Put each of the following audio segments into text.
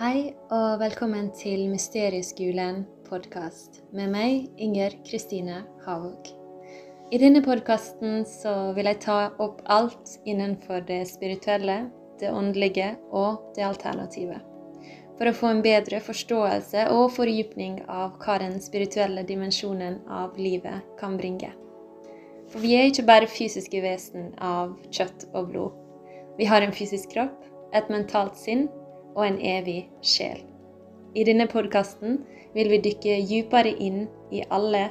Hei og velkommen til Mysterieskolen podkast med meg, Inger Kristine Haug. I denne podkasten vil jeg ta opp alt innenfor det spirituelle, det åndelige og det alternative. For å få en bedre forståelse og fordypning av hva den spirituelle dimensjonen av livet kan bringe. For vi er ikke bare fysiske vesen av kjøtt og blod. Vi har en fysisk kropp, et mentalt sinn og en evig sjel. I denne podkasten vil vi dykke dypere inn i alle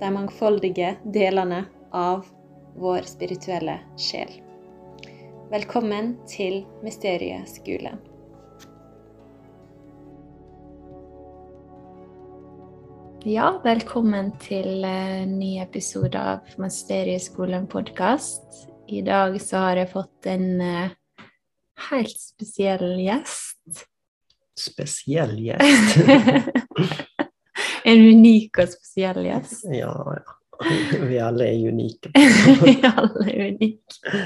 de mangfoldige delene av vår spirituelle sjel. Velkommen til Mysterieskolen. Ja, velkommen til en ny episode av Mysterieskolen podkast. I dag så har jeg fått en uh, helt spesiell gjest. Spesiell gjest? en unik og spesiell gjest. Ja, ja. Vi alle er unike. Vi alle er unike.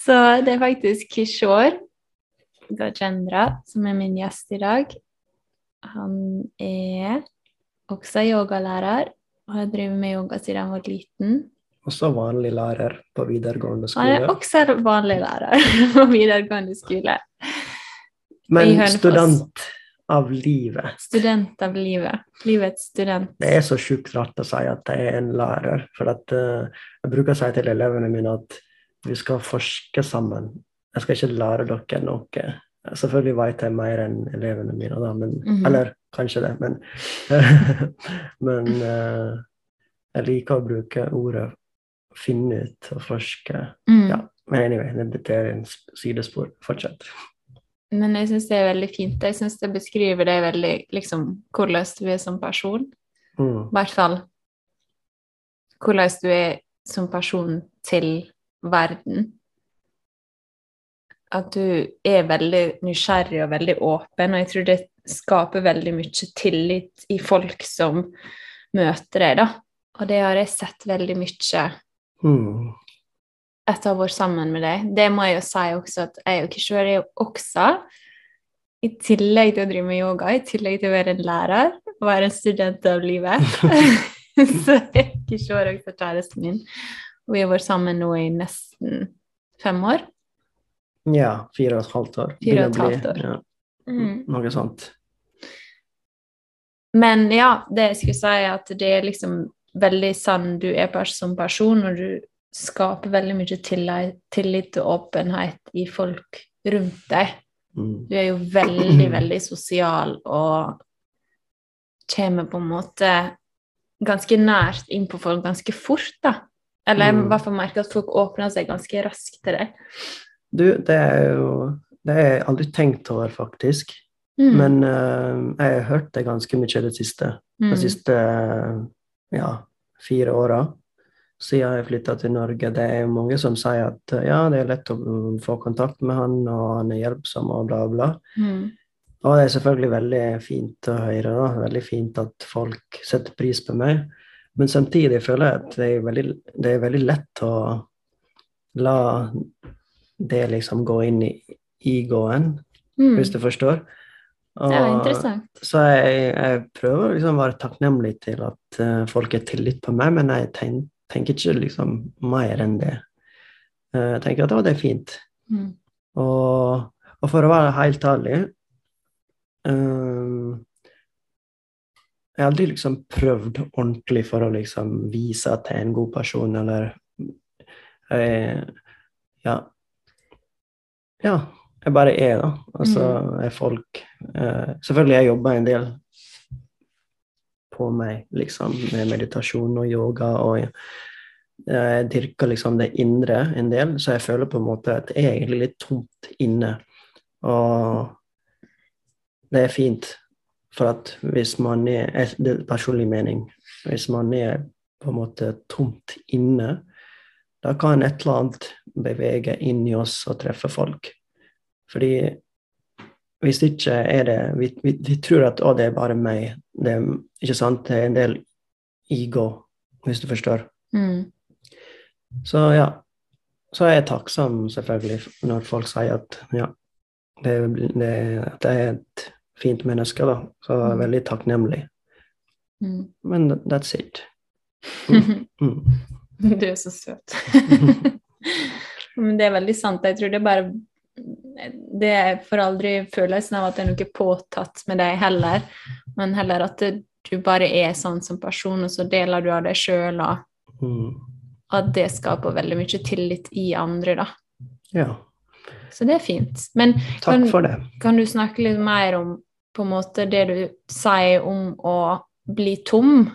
Så det er faktisk Kishore Gajendra som er min gjest i dag. Han er også yogalærer og har drevet med yoga siden han var liten. Også vanlig lærer på videregående skole. Han er også vanlig lærer på videregående skole. Men student av livet. Student av livet. Livets student. Det er så sjukt rart å si at jeg er en lærer. For at, uh, jeg bruker å si til elevene mine at vi skal forske sammen. Jeg skal ikke lære dere noe. Selvfølgelig vet jeg mer enn elevene mine, da, men, mm -hmm. eller kanskje det, men, men uh, jeg liker å bruke ordet finne ut og forske. Mm. Ja, men anyway, det er en sidespor. Fortsett. Men jeg syns det er veldig fint. Jeg syns det beskriver det veldig liksom hvordan du er som person. Mm. I hvert fall hvordan du er som person til verden. At du er veldig nysgjerrig og veldig åpen, og jeg tror det skaper veldig mye tillit i folk som møter deg, da. Og det har jeg sett veldig mye Mm. Etter å ha vært sammen med deg. Det må jeg jo si også, at jeg og Kishore er jo også, i tillegg til å drive med yoga, i tillegg til å være en lærer og være en student av livet, så er Kishore også kjæresten min. Og vi har vært sammen nå i nesten fem år. Ja, fire og et halvt år. Fire og et halvt år. Ja. Mm. Noe sånt. Men ja, det jeg skulle si, er at det er liksom veldig sann du er som person, og du skaper veldig mye tillit, tillit og åpenhet i folk rundt deg. Mm. Du er jo veldig, veldig sosial og kommer på en måte ganske nært inn på folk ganske fort, da. Eller jeg mm. i hvert fall merker at folk åpner seg ganske raskt til deg. Du, det er jo Det har jeg aldri tenkt over, faktisk. Mm. Men uh, jeg har hørt det ganske mye i det siste. Mm. Det siste ja, fire åra siden jeg flytta til Norge. Det er mange som sier at ja, det er lett å få kontakt med han, og han er hjelpsom og bla, bla. Mm. Og det er selvfølgelig veldig fint å høre. Da. Veldig fint at folk setter pris på meg. Men samtidig føler jeg at det er veldig, det er veldig lett å la det liksom gå inn i egoen, mm. hvis du forstår. Og, det er interessant. Så jeg, jeg prøver liksom å være takknemlig til at uh, folk har tillit på meg, men jeg tenk, tenker ikke liksom mer enn det. Uh, jeg tenker at det er fint. Mm. Og, og, for å være helt ærlig uh, Jeg har aldri liksom prøvd ordentlig for å liksom vise at jeg er en god person, eller Ja. Ja jeg bare er, da. Og så mm. er folk eh, Selvfølgelig, jeg jobber en del på meg, liksom, med meditasjon og yoga, og jeg, jeg dyrker liksom det indre en del, så jeg føler på en måte at jeg er egentlig litt tomt inne. Og det er fint, for at hvis man er Det er personlig mening. Hvis man er på en måte tomt inne, da kan et eller annet bevege inn i oss og treffe folk. Fordi hvis ikke er det Vi, vi, vi tror at å, det er bare meg. Det, ikke sant? det er en del ego, hvis du forstår. Mm. Så ja. Så er jeg takksom, selvfølgelig, når folk sier at ja, det, det, at jeg er et fint menneske, da. Så jeg er Mm. veldig takknemlig. Mm. Men that's it. Mm. Mm. Du er så søt. Men det er veldig sant. Jeg tror det er bare Det får aldri følelsen av at det er noe påtatt med deg heller, men heller at du bare er sånn som person, og så deler du av deg sjøl, og Mm. at det skaper veldig mye tillit i andre, da. Ja. Så det er fint. Men Kan- kan du snakke litt mer om på en måte det du sier om å bli tom?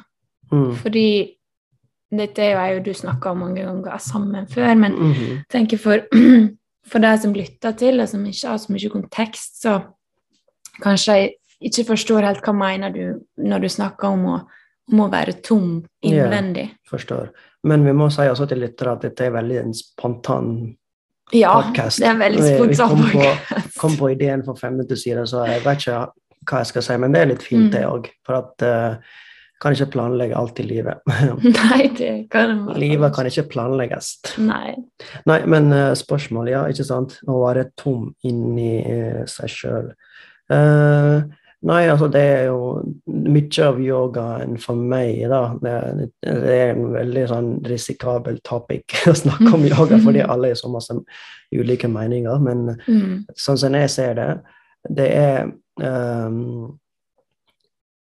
Mm. Fordi dette er jo og du snakka om mange ganger sammen før, men mm -hmm. tenker for, for de som lytter til, og som ikke har så mye kontekst, så kanskje jeg ikke forstår helt hva mener du når du snakker om å, om å være tom innvendig. Ja, Forstår. Men vi må si også til lyttere at dette er veldig en spontan Ja, podcast. det er veldig Vi- vi spontan kom på- Kom på ideen for fem minutter siden, så jeg vet ikke hva jeg skal si, men det er litt fint, Mm. det òg. For at uh, kan ikke planlegge alt i livet. Nei, det kan man livet kan ikke planlegges. Nei. Nei, men uh, spørsmålet, ja, ikke sant? Å være tom inni uh, seg sjøl. nei, altså det er jo mye av yogaen for meg, da. Det, det er en veldig sånn risikabel topic å snakke om yoga, fordi alle har så masse ulike meninger. Men Mm. sånn som jeg ser det, det er ehm,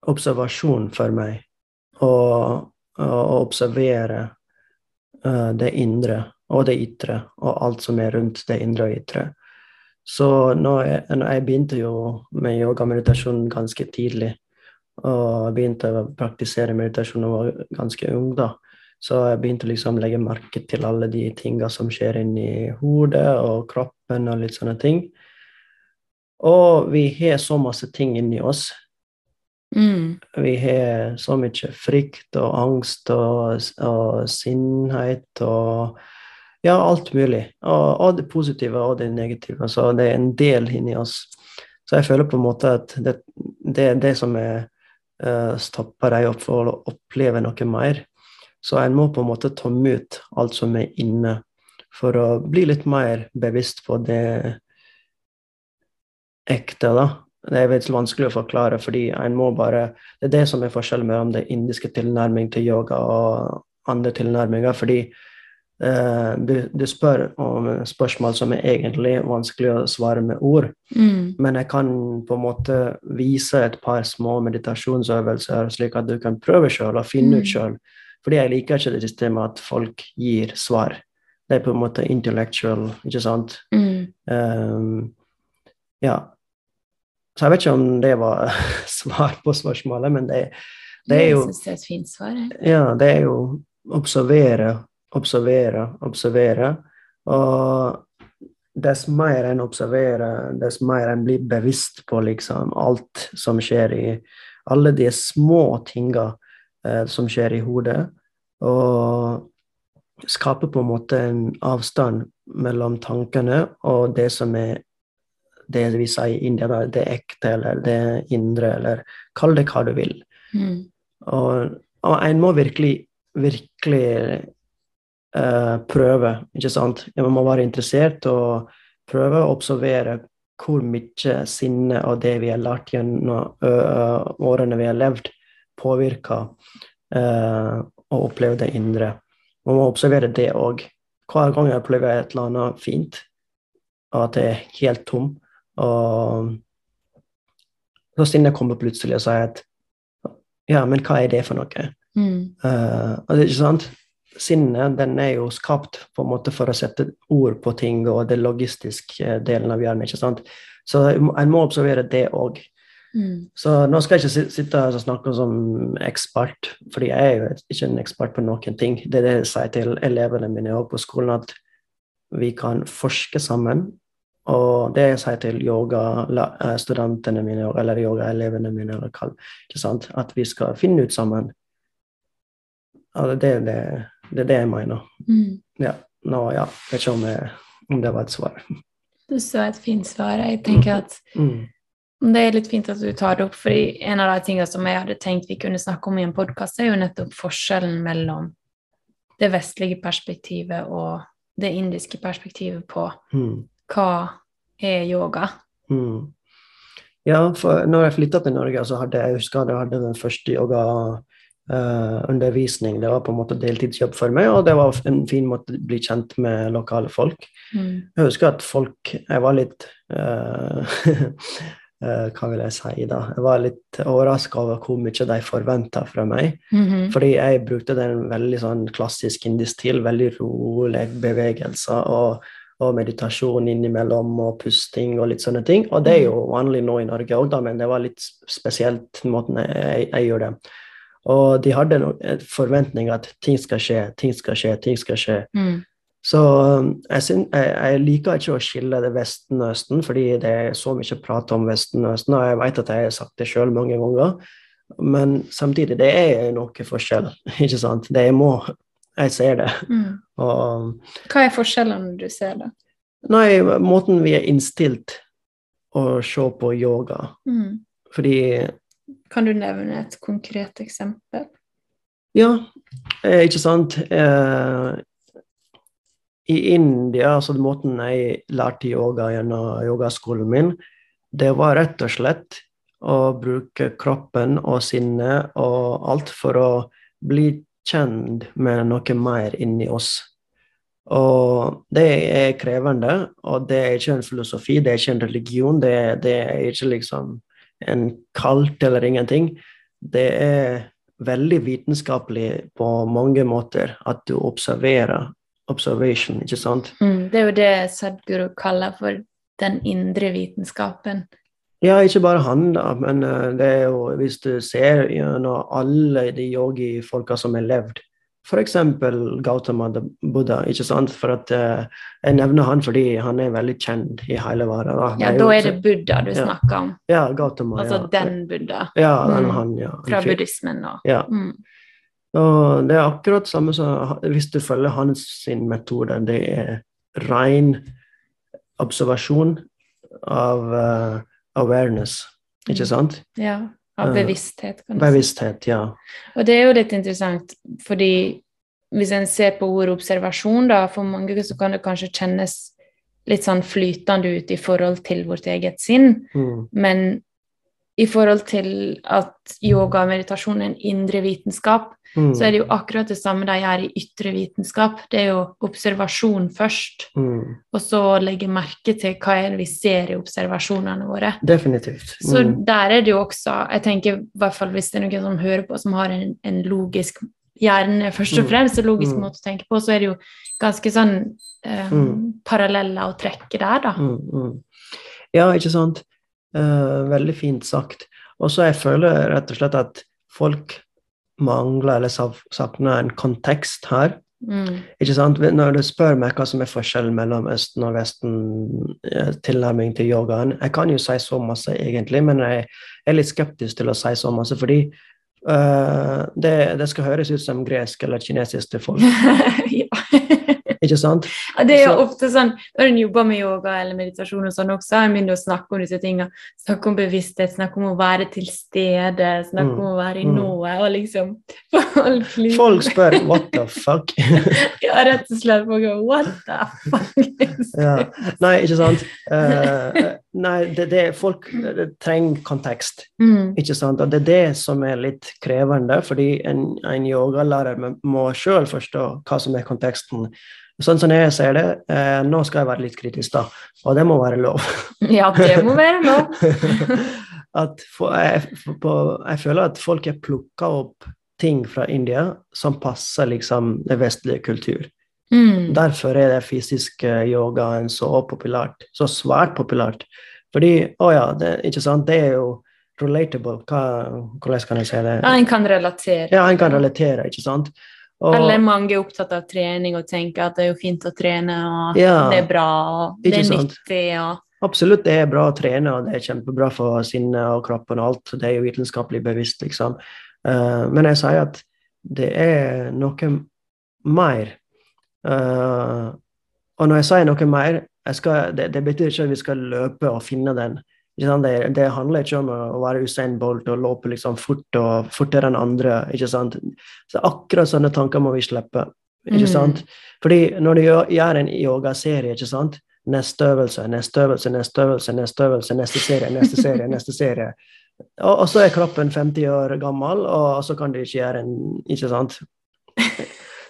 observasjon for meg. Å, å observere uh, det indre og det ytre, og alt som er rundt det indre og ytre. Så når jeg, når jeg begynte jo med yoga-meditasjon ganske tidlig, og begynte å praktisere meditasjon da jeg var ganske ung, da. Så jeg begynte liksom å legge merke til alle de tinga som skjer inni hodet og kroppen og litt sånne ting. Og vi har så masse ting inni oss. Mm. Vi har så mye frykt og angst og, og sinnhet og ja, alt mulig. Og, og det positive og det negative. Så det er en del inni oss. Så jeg føler på en måte at det, det er det som er, uh, stopper deg opp for å oppleve noe mer. Så en må på en måte tomme ut alt som er inne, for å bli litt mer bevisst på det ekte, da. Det er veldig vanskelig å forklare, fordi en må bare Det er det som er forskjellen mellom det indiske tilnærming til yoga og andre tilnærminger, fordi eh, du, du spør om spørsmål som er egentlig vanskelig å svare med ord, Mm. men jeg kan på en måte vise et par små meditasjonsøvelser, slik at du kan prøve sjøl og finne Mm. ut sjøl. Fordi jeg liker ikke det systemet at folk gir svar. Det er på en måte intellectual, ikke sant? Mm. Um, ja. Så jeg vet ikke om det var svar på spørsmålet, men det, det er jo Jeg syns det er et fint svar. jeg. ja, det er jo observere, observere, observere. Og dess mer en observerer, dess mer en blir bevisst på liksom alt som skjer i Alle de små tinga eh, som skjer i hodet. Og skaper på en måte en avstand mellom tankene og det som er det vi sier i India, da, det ekte eller det indre, eller kall det hva du vil. Mm. Og, og en må virkelig, virkelig uh, prøve, ikke sant? Man må være interessert og prøve å observere hvor mye sinne og det vi har lært gjennom ø, årene vi har levd, påvirker eh, å oppleve det indre. Man må observere det òg. Hver gang jeg opplever et eller annet fint, og at det er helt tom, og så sinnet kommer plutselig og sier at ja, men hva er det for noe? Mm. Uh, og det er ikke sant? Sinnet den er jo skapt på en måte for å sette ord på ting og det logistiske delen av hjernen. ikke sant? Så en må observere det òg. Mm. Så nå skal jeg ikke sitte og snakke som ekspert, fordi jeg er jo ikke en ekspert på noen ting. Det er det jeg sier til elevene mine også på skolen, at vi kan forske sammen. Og det jeg sier til yogastudentene mine, eller yogaelevene mine, eller kall, ikke sant? at vi skal finne ut sammen. Altså, det, det, det er det jeg mener. Mm. Ja, nå, ja, jeg vet ikke om, jeg, om det var et svar. Det sa et fint svar. Jeg tenker at Mm. det er litt fint at du tar det opp, for en av de tingene som jeg hadde tenkt vi kunne snakke om i en podkast, er jo nettopp forskjellen mellom det vestlige perspektivet og det indiske perspektivet på Mm. Hva er yoga. Mm. Ja, for når jeg flytta til Norge, så hadde jeg husker jeg hadde den første yogaundervisning. det var på en måte deltidsjobb for meg, og det var en fin måte å bli kjent med lokale folk. Mm. Jeg husker at folk Jeg var litt uh, uh, Hva vil jeg si, da? Jeg var litt overraska over hvor mye de forventa fra meg. Mhm. Fordi jeg brukte den veldig sånn klassisk indisk stil, veldig rolig bevegelser og, og meditasjon innimellom og pusting og litt sånne ting. Og det er jo vanlig nå i Norge òg, men det var litt spesielt måten jeg, jeg, gjør det. Og de hadde en forventning at ting skal skje, ting skal skje, ting skal skje. Mm. Så um, jeg, synes, jeg, jeg liker ikke å skille det Vesten og Østen, fordi det er så mye prat om Vesten og Østen, og jeg vet at jeg har sagt det sjøl mange ganger. Men samtidig, det er noe forskjell, ikke sant? Det må Jeg ser det. Mm. Og Hva er forskjellene du ser, da? nei, måten vi er innstilt å se på yoga Mm. Fordi Kan du nevne et konkret eksempel? Ja, eh, ikke sant? Eh, I India, altså måten jeg lærte yoga gjennom yogaskolen min, det var rett og slett å bruke kroppen og sinnet og alt for å bli kjent med noe mer inni oss. Og det er krevende, og det er ikke en filosofi, det er ikke en religion, det, det er ikke liksom en kalt eller ingenting. Det er veldig vitenskapelig på mange måter at du observerer observation, ikke sant? Mm. Det er jo det Sadhguru kaller for den indre vitenskapen. Ja, ikke bare han, da, men eh, det er jo hvis du ser gjennom alle de yogi-folka som har levd, f.eks. Gautama Buddha, ikke sant? For at eh, jeg nevner han fordi han er veldig kjent i hele verden. Da. Ja, da er det Buddha du Ja. snakker om. Ja, Gautama. Altså ja. den Buddha Ja, den Mm. han, ja. fra buddhismen nå. Ja. Mm. Og det er akkurat samme som hvis du følger hans sin metode. Det er ren observasjon av eh, awareness, ikke Mm. sant? Ja, av Eh, bevissthet, kan du si. Bevissthet, ja. Og det er jo litt interessant, fordi hvis en ser på ordet observasjon, da, for mange så kan det kanskje kjennes litt sånn flytende ut i forhold til vårt eget sinn, Mm. men i forhold til at yoga og meditasjon er en indre vitenskap, Mm. så er det jo akkurat det samme de gjør i ytre vitenskap. Det er jo observasjon først, Mm. og så legge merke til hva er det vi ser i observasjonene våre. Definitivt. Så Mm. der er det jo også Jeg tenker i hvert fall hvis det er noen som hører på, som har en, en logisk hjerne, først og Mm. fremst, en logisk Mm. måte å tenke på, så er det jo ganske sånn eh, paralleller å trekke der, da. Ja, ikke sant. Uh, veldig fint sagt. Og så jeg føler rett og slett at folk mangler eller sav- savner en kontekst her. Mm. Ikke sant? Når du spør meg hva som er forskjellen mellom Østen og Vesten eh, tilnærming til yogaen Jeg kan jo si så masse, egentlig, men jeg er litt skeptisk til å si så masse, fordi uh, det, det skal høres ut som gresk eller kinesisk til folk. ja. Ikke sant? Ja, Det er jo ofte sånn når en jobber med yoga eller meditasjon og sånn også, en begynner å snakke om disse tingene. Snakke om bevissthet, snakke om å være til stede, snakke Mm, om å være i mm. nået, og liksom Folk, liksom- Folk spør 'what the fuck'? Ja, rett og slett. Folk What the fuck? ja. Nei, ikke sant? Eh, nei, det, det, folk eh, trenger kontekst. Mm. Ikke sant? Og det er det som er litt krevende, fordi en, en yogalærer må sjøl forstå hva som er konteksten. Sånn som jeg ser det, eh, nå skal jeg være litt kritisk, da, og det må være lov. Ja, det må være lov. for, jeg, for, på, jeg føler at folk har plukka opp ting fra India som passer liksom den vestlige kultur. Mm. Derfor er det fysisk yogaen så populært, så svært populært. Fordi, å ja, det, ikke sant, det er jo relatable. Hva, hvordan kan jeg si det? Ja, en kan relatere. Ja, en kan relatere, ikke sant? Og, Eller mange er opptatt av trening og tenker at det er jo fint å trene, og Ja, det er bra, og det er nyttig, og Absolutt, det er bra å trene, og det er kjempebra for sinnet og kroppen og alt. Det er jo vitenskapelig bevisst, liksom. Uh, men jeg sier at det er noe mer. Eh, og når jeg sier noe mer, skal, det, det betyr ikke at vi skal løpe og finne den. Det, det handler ikke om å være Usain Bolt og løpe liksom fort og fortere enn andre. ikke sant? Så akkurat sånne tanker må vi slippe. ikke sant? Fordi når du gjør, gjør en yogaserie, ikke sant? neste øvelse, neste øvelse, neste øvelse, neste øvelse, neste serie, neste serie, neste serie. Og, og så er kroppen 50 år gammel, og så kan du ikke gjøre en Ikke sant?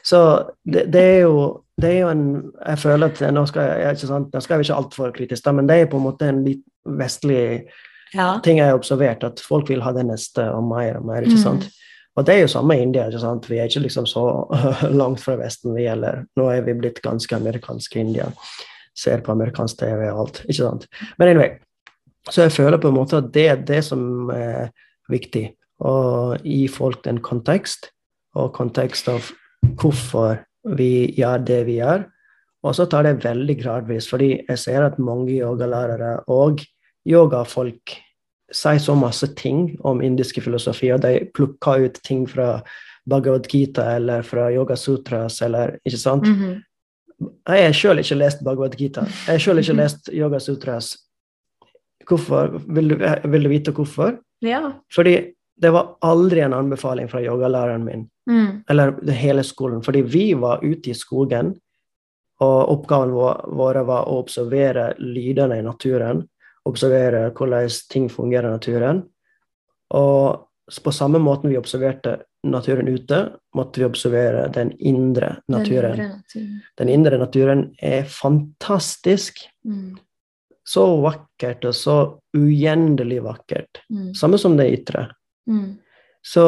Så det, det, er jo, det er jo en Jeg føler at nå skal jeg ikke sant, nå skal jeg ikke altfor kritisk, da, men det er på en måte en litt vestlig Ja. ting jeg har observert, at folk vil ha det neste og mer og mer. ikke Mm. sant? Og det er jo samme i India. ikke sant? Vi er ikke liksom så langt fra Vesten vi gjelder. Nå er vi blitt ganske amerikanske i India. Ser på amerikansk TV og alt. ikke sant? Men anyway, så jeg føler på en måte at det er det som er viktig. Å gi folk en kontekst, og kontekst av hvorfor vi gjør det vi gjør. Og så tar det veldig gradvis, fordi jeg ser at mange yogalærere og yogafolk sier så masse ting om indiske filosofi, og de plukker ut ting fra Bhagavad Gita eller fra Yoga Sutras eller ikke sant? Mhm. Jeg har sjøl ikke lest Bhagavad Gita. Jeg har sjøl ikke lest Yoga Sutras. Hvorfor? Vil du, vil du vite hvorfor? ja. Fordi det var aldri en anbefaling fra yogalæreren min, Mm. eller hele skolen. Fordi vi var ute i skogen, og oppgaven vår, var å observere lydene i naturen. Observere hvordan ting fungerer i naturen. Og på samme måten vi observerte naturen ute, måtte vi observere den indre naturen. Den indre naturen. Den indre naturen er fantastisk. Mm. Så vakkert og så ugjendelig vakkert. Mm. Samme som det ytre. Mm. Så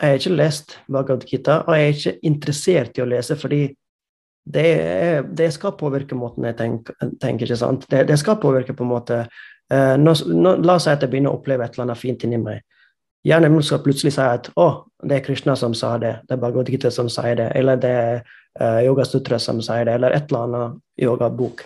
jeg har ikke lest Bhagavad Gita, og jeg er ikke interessert i å lese fordi det, det skal påvirke måten jeg tenker, tenker ikke sant? Det, det skal påvirke på en måte eh, nå, La oss si at jeg begynner å oppleve et eller annet fint inni meg. Hjernen min skal plutselig si at å, det er Krishna som sa det, det er Bhagavad Gita som sier det, eller det er uh, Yoga Sutra som sier det, eller et eller annet yogabok.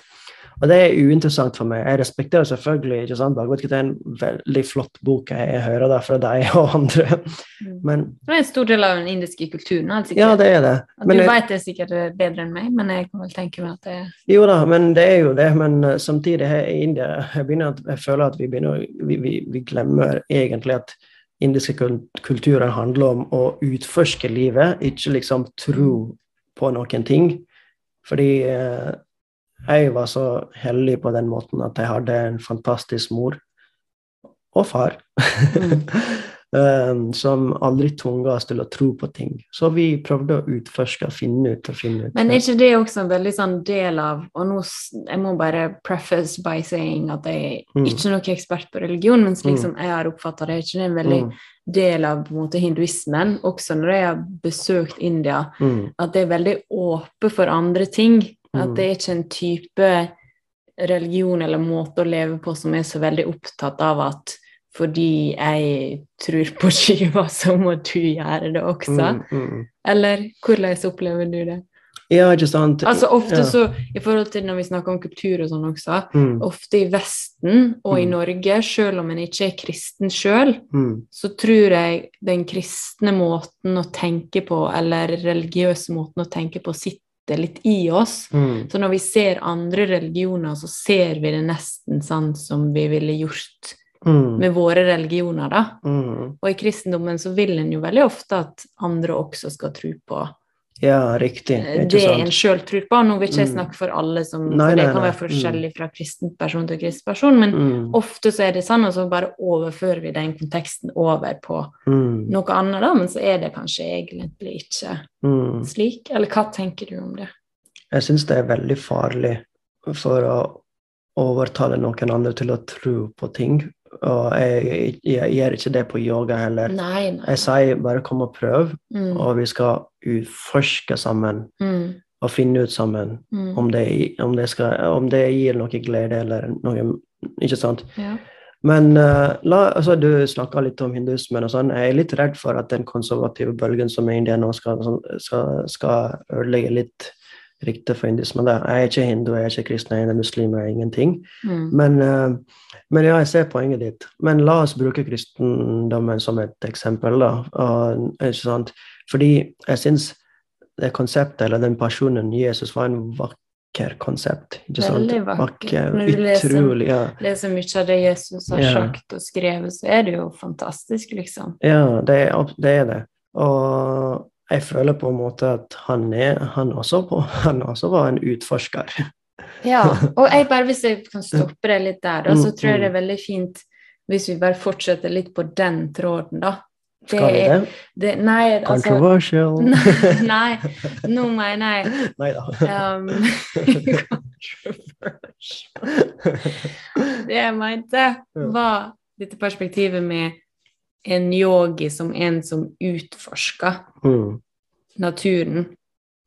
Og det er uinteressant for meg. Jeg respekterer selvfølgelig ikke sant? Dagbladet, det er en veldig flott bok. Jeg, hører det fra deg og andre. Mm. Men Det er en stor del av den indiske kulturen. Altså, ja, det er det. Men du jeg, vet det sikkert bedre enn meg, men jeg kan vel tenke meg at det jo da, men det er jo det. Men eh, samtidig her i India jeg, at, jeg føler at vi, begynner, vi, vi, vi glemmer egentlig at indiske kulturer handler om å utforske livet, ikke liksom tro på noen ting. Fordi eh, jeg var så heldig på den måten at jeg hadde en fantastisk mor og far Mm. um, som aldri tvunget oss til å tro på ting. Så vi prøvde å utforske, finne ut og finne ut. Men er ikke det også en veldig sånn del av Og nå jeg må bare preface by saying at jeg er Mm. ikke noen ekspert på religion, men slik Mm. som jeg har oppfatta det, er ikke det en veldig Mm, del av måte hinduismen, også når jeg har besøkt India, mm, at det er veldig åpent for andre ting. At Mm. det er ikke en type religion eller måte å leve på som er så veldig opptatt av at fordi jeg tror på skiva, så må du gjøre det også. mm, mm. Eller hvordan opplever du det? Ja, ikke sant? Altså ofte Ja. så, i forhold til når vi snakker om kultur og sånn også, Mm, ofte i Vesten og i Mm. Norge, selv om en ikke er kristen sjøl, mm, så tror jeg den kristne måten å tenke på, eller religiøse måten å tenke på, sitter litt i oss. mm, Så når vi ser andre religioner, så ser vi det nesten sånn som vi ville gjort mm, med våre religioner, da. mm. Og i kristendommen så vil en jo veldig ofte at andre også skal tro på Ja, riktig. Det er det en sjøl tror på. Nå vil ikke jeg Mm. snakke for alle, som, Nei, for det kan være forskjellig fra kristen person til kristen person, men Mm, ofte så er det sånn, og så bare overfører vi den konteksten over på mm, noe annet, da, men så er det kanskje egentlig ikke mm. slik. Eller hva tenker du om det? Jeg syns det er veldig farlig for å overtale noen andre til å tro på ting. Og jeg, jeg gjør ikke det på yoga heller. Nei, nei. Jeg sier bare kom og prøv, Mm, og vi skal utforske sammen mm, og finne ut sammen mm. om det, om det, skal, om det gir noe glede eller noe Ikke sant? Ja. Men uh, la, altså, du snakka litt om hindusmen og sånn. Jeg er litt redd for at den konservative bølgen som er i India nå, skal, skal, skal ødelegge litt ryktet for. Der. Jeg er ikke hindu, jeg er ikke kristen, jeg er muslim, jeg er ingenting. Mm. Men, eh, men ja, jeg ser poenget ditt. Men la oss bruke kristendommen som et eksempel, da. Og? Fordi jeg syns det konseptet, eller den personen Jesus, var en vakker konsept. Ikke sant? Veldig vakker. Når du leser- Ja. leser mye av det Jesus har Ja. sagt og skrevet, så er det jo fantastisk, liksom. Ja, det er, det er det. Og jeg føler på en måte at han, er, han, også, på, han også var en utforsker. Ja, og jeg bare, hvis jeg kan stoppe det litt der, så Mm, tror jeg det mm. er veldig fint hvis vi bare fortsetter litt på den tråden, da. Det Skal vi det? Det, nei, altså Controversial. Nei, nå mener jeg Nei da. um, Det jeg mente, var dette perspektivet med en yogi som en som utforsker Mm. naturen.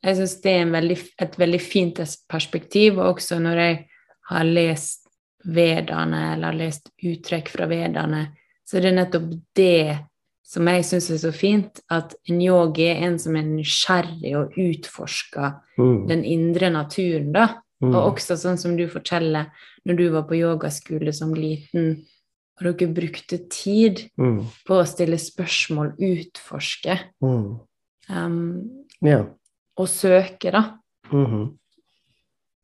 Jeg syns det er veldig, et veldig fint perspektiv, og også når jeg har lest vedaene, eller har lest uttrekk fra vedaene, så er det nettopp det som jeg syns er så fint, at en yogi er en som er nysgjerrig og utforsker Mm. den indre naturen, da. Mm. Og også sånn som du forteller, når du var på yogaskole som liten, og dere brukte tid Mm. på å stille spørsmål, utforske, Mm. um, yeah. og søke, da. Mhm.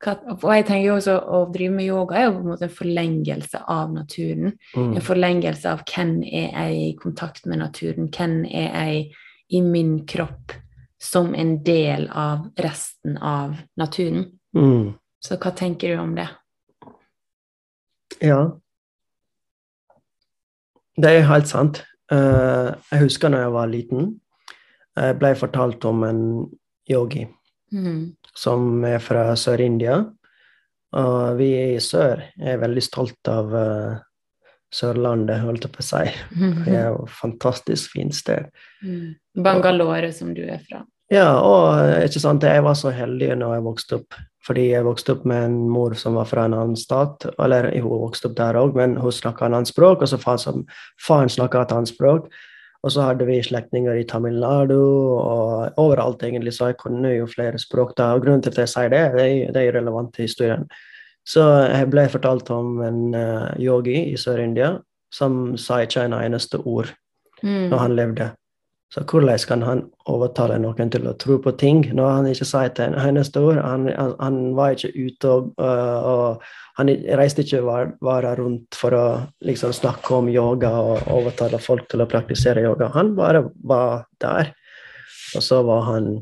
Hva- Og jeg tenker jo også å drive med yoga er jo på en måte en forlengelse av naturen. Mm. En forlengelse av hvem er jeg i kontakt med naturen, hvem er jeg i min kropp som en del av resten av naturen. Mm. Så hva tenker du om det? Ja. Det er helt sant. Eh, jeg husker når jeg var liten, jeg ble fortalt om en yogi Mm. som er fra Sør-India. Og vi i sør er veldig stolt av eh, Sørlandet, holdt jeg på å si. Det er jo et fantastisk fint sted. Mm. Bangalore, som du er fra. Ja, og eh, ikke sant, jeg var så heldig når jeg vokste opp, fordi jeg vokste opp med en mor som var fra en annen stat, eller hun vokste opp der òg, men hun snakka et annet språk, og så faren, som, faren snakka et annet språk. Og så hadde vi slektninger i Tamil Nadu og overalt, egentlig, så jeg kunne jo flere språk da. Og grunnen til at jeg sier det, det er, det er relevant til historien. Så jeg ble fortalt om en eh, yogi i Sør-India som sa ikke en eneste ord Mm. når han levde. Så hvordan kan han overtale noen til å tro på ting når han ikke sa et eneste ord? Han, han, han var ikke ute og, øh, og han reiste ikke var, vara rundt for å liksom snakke om yoga og overtale folk til å praktisere yoga. Han bare var der. Og så var han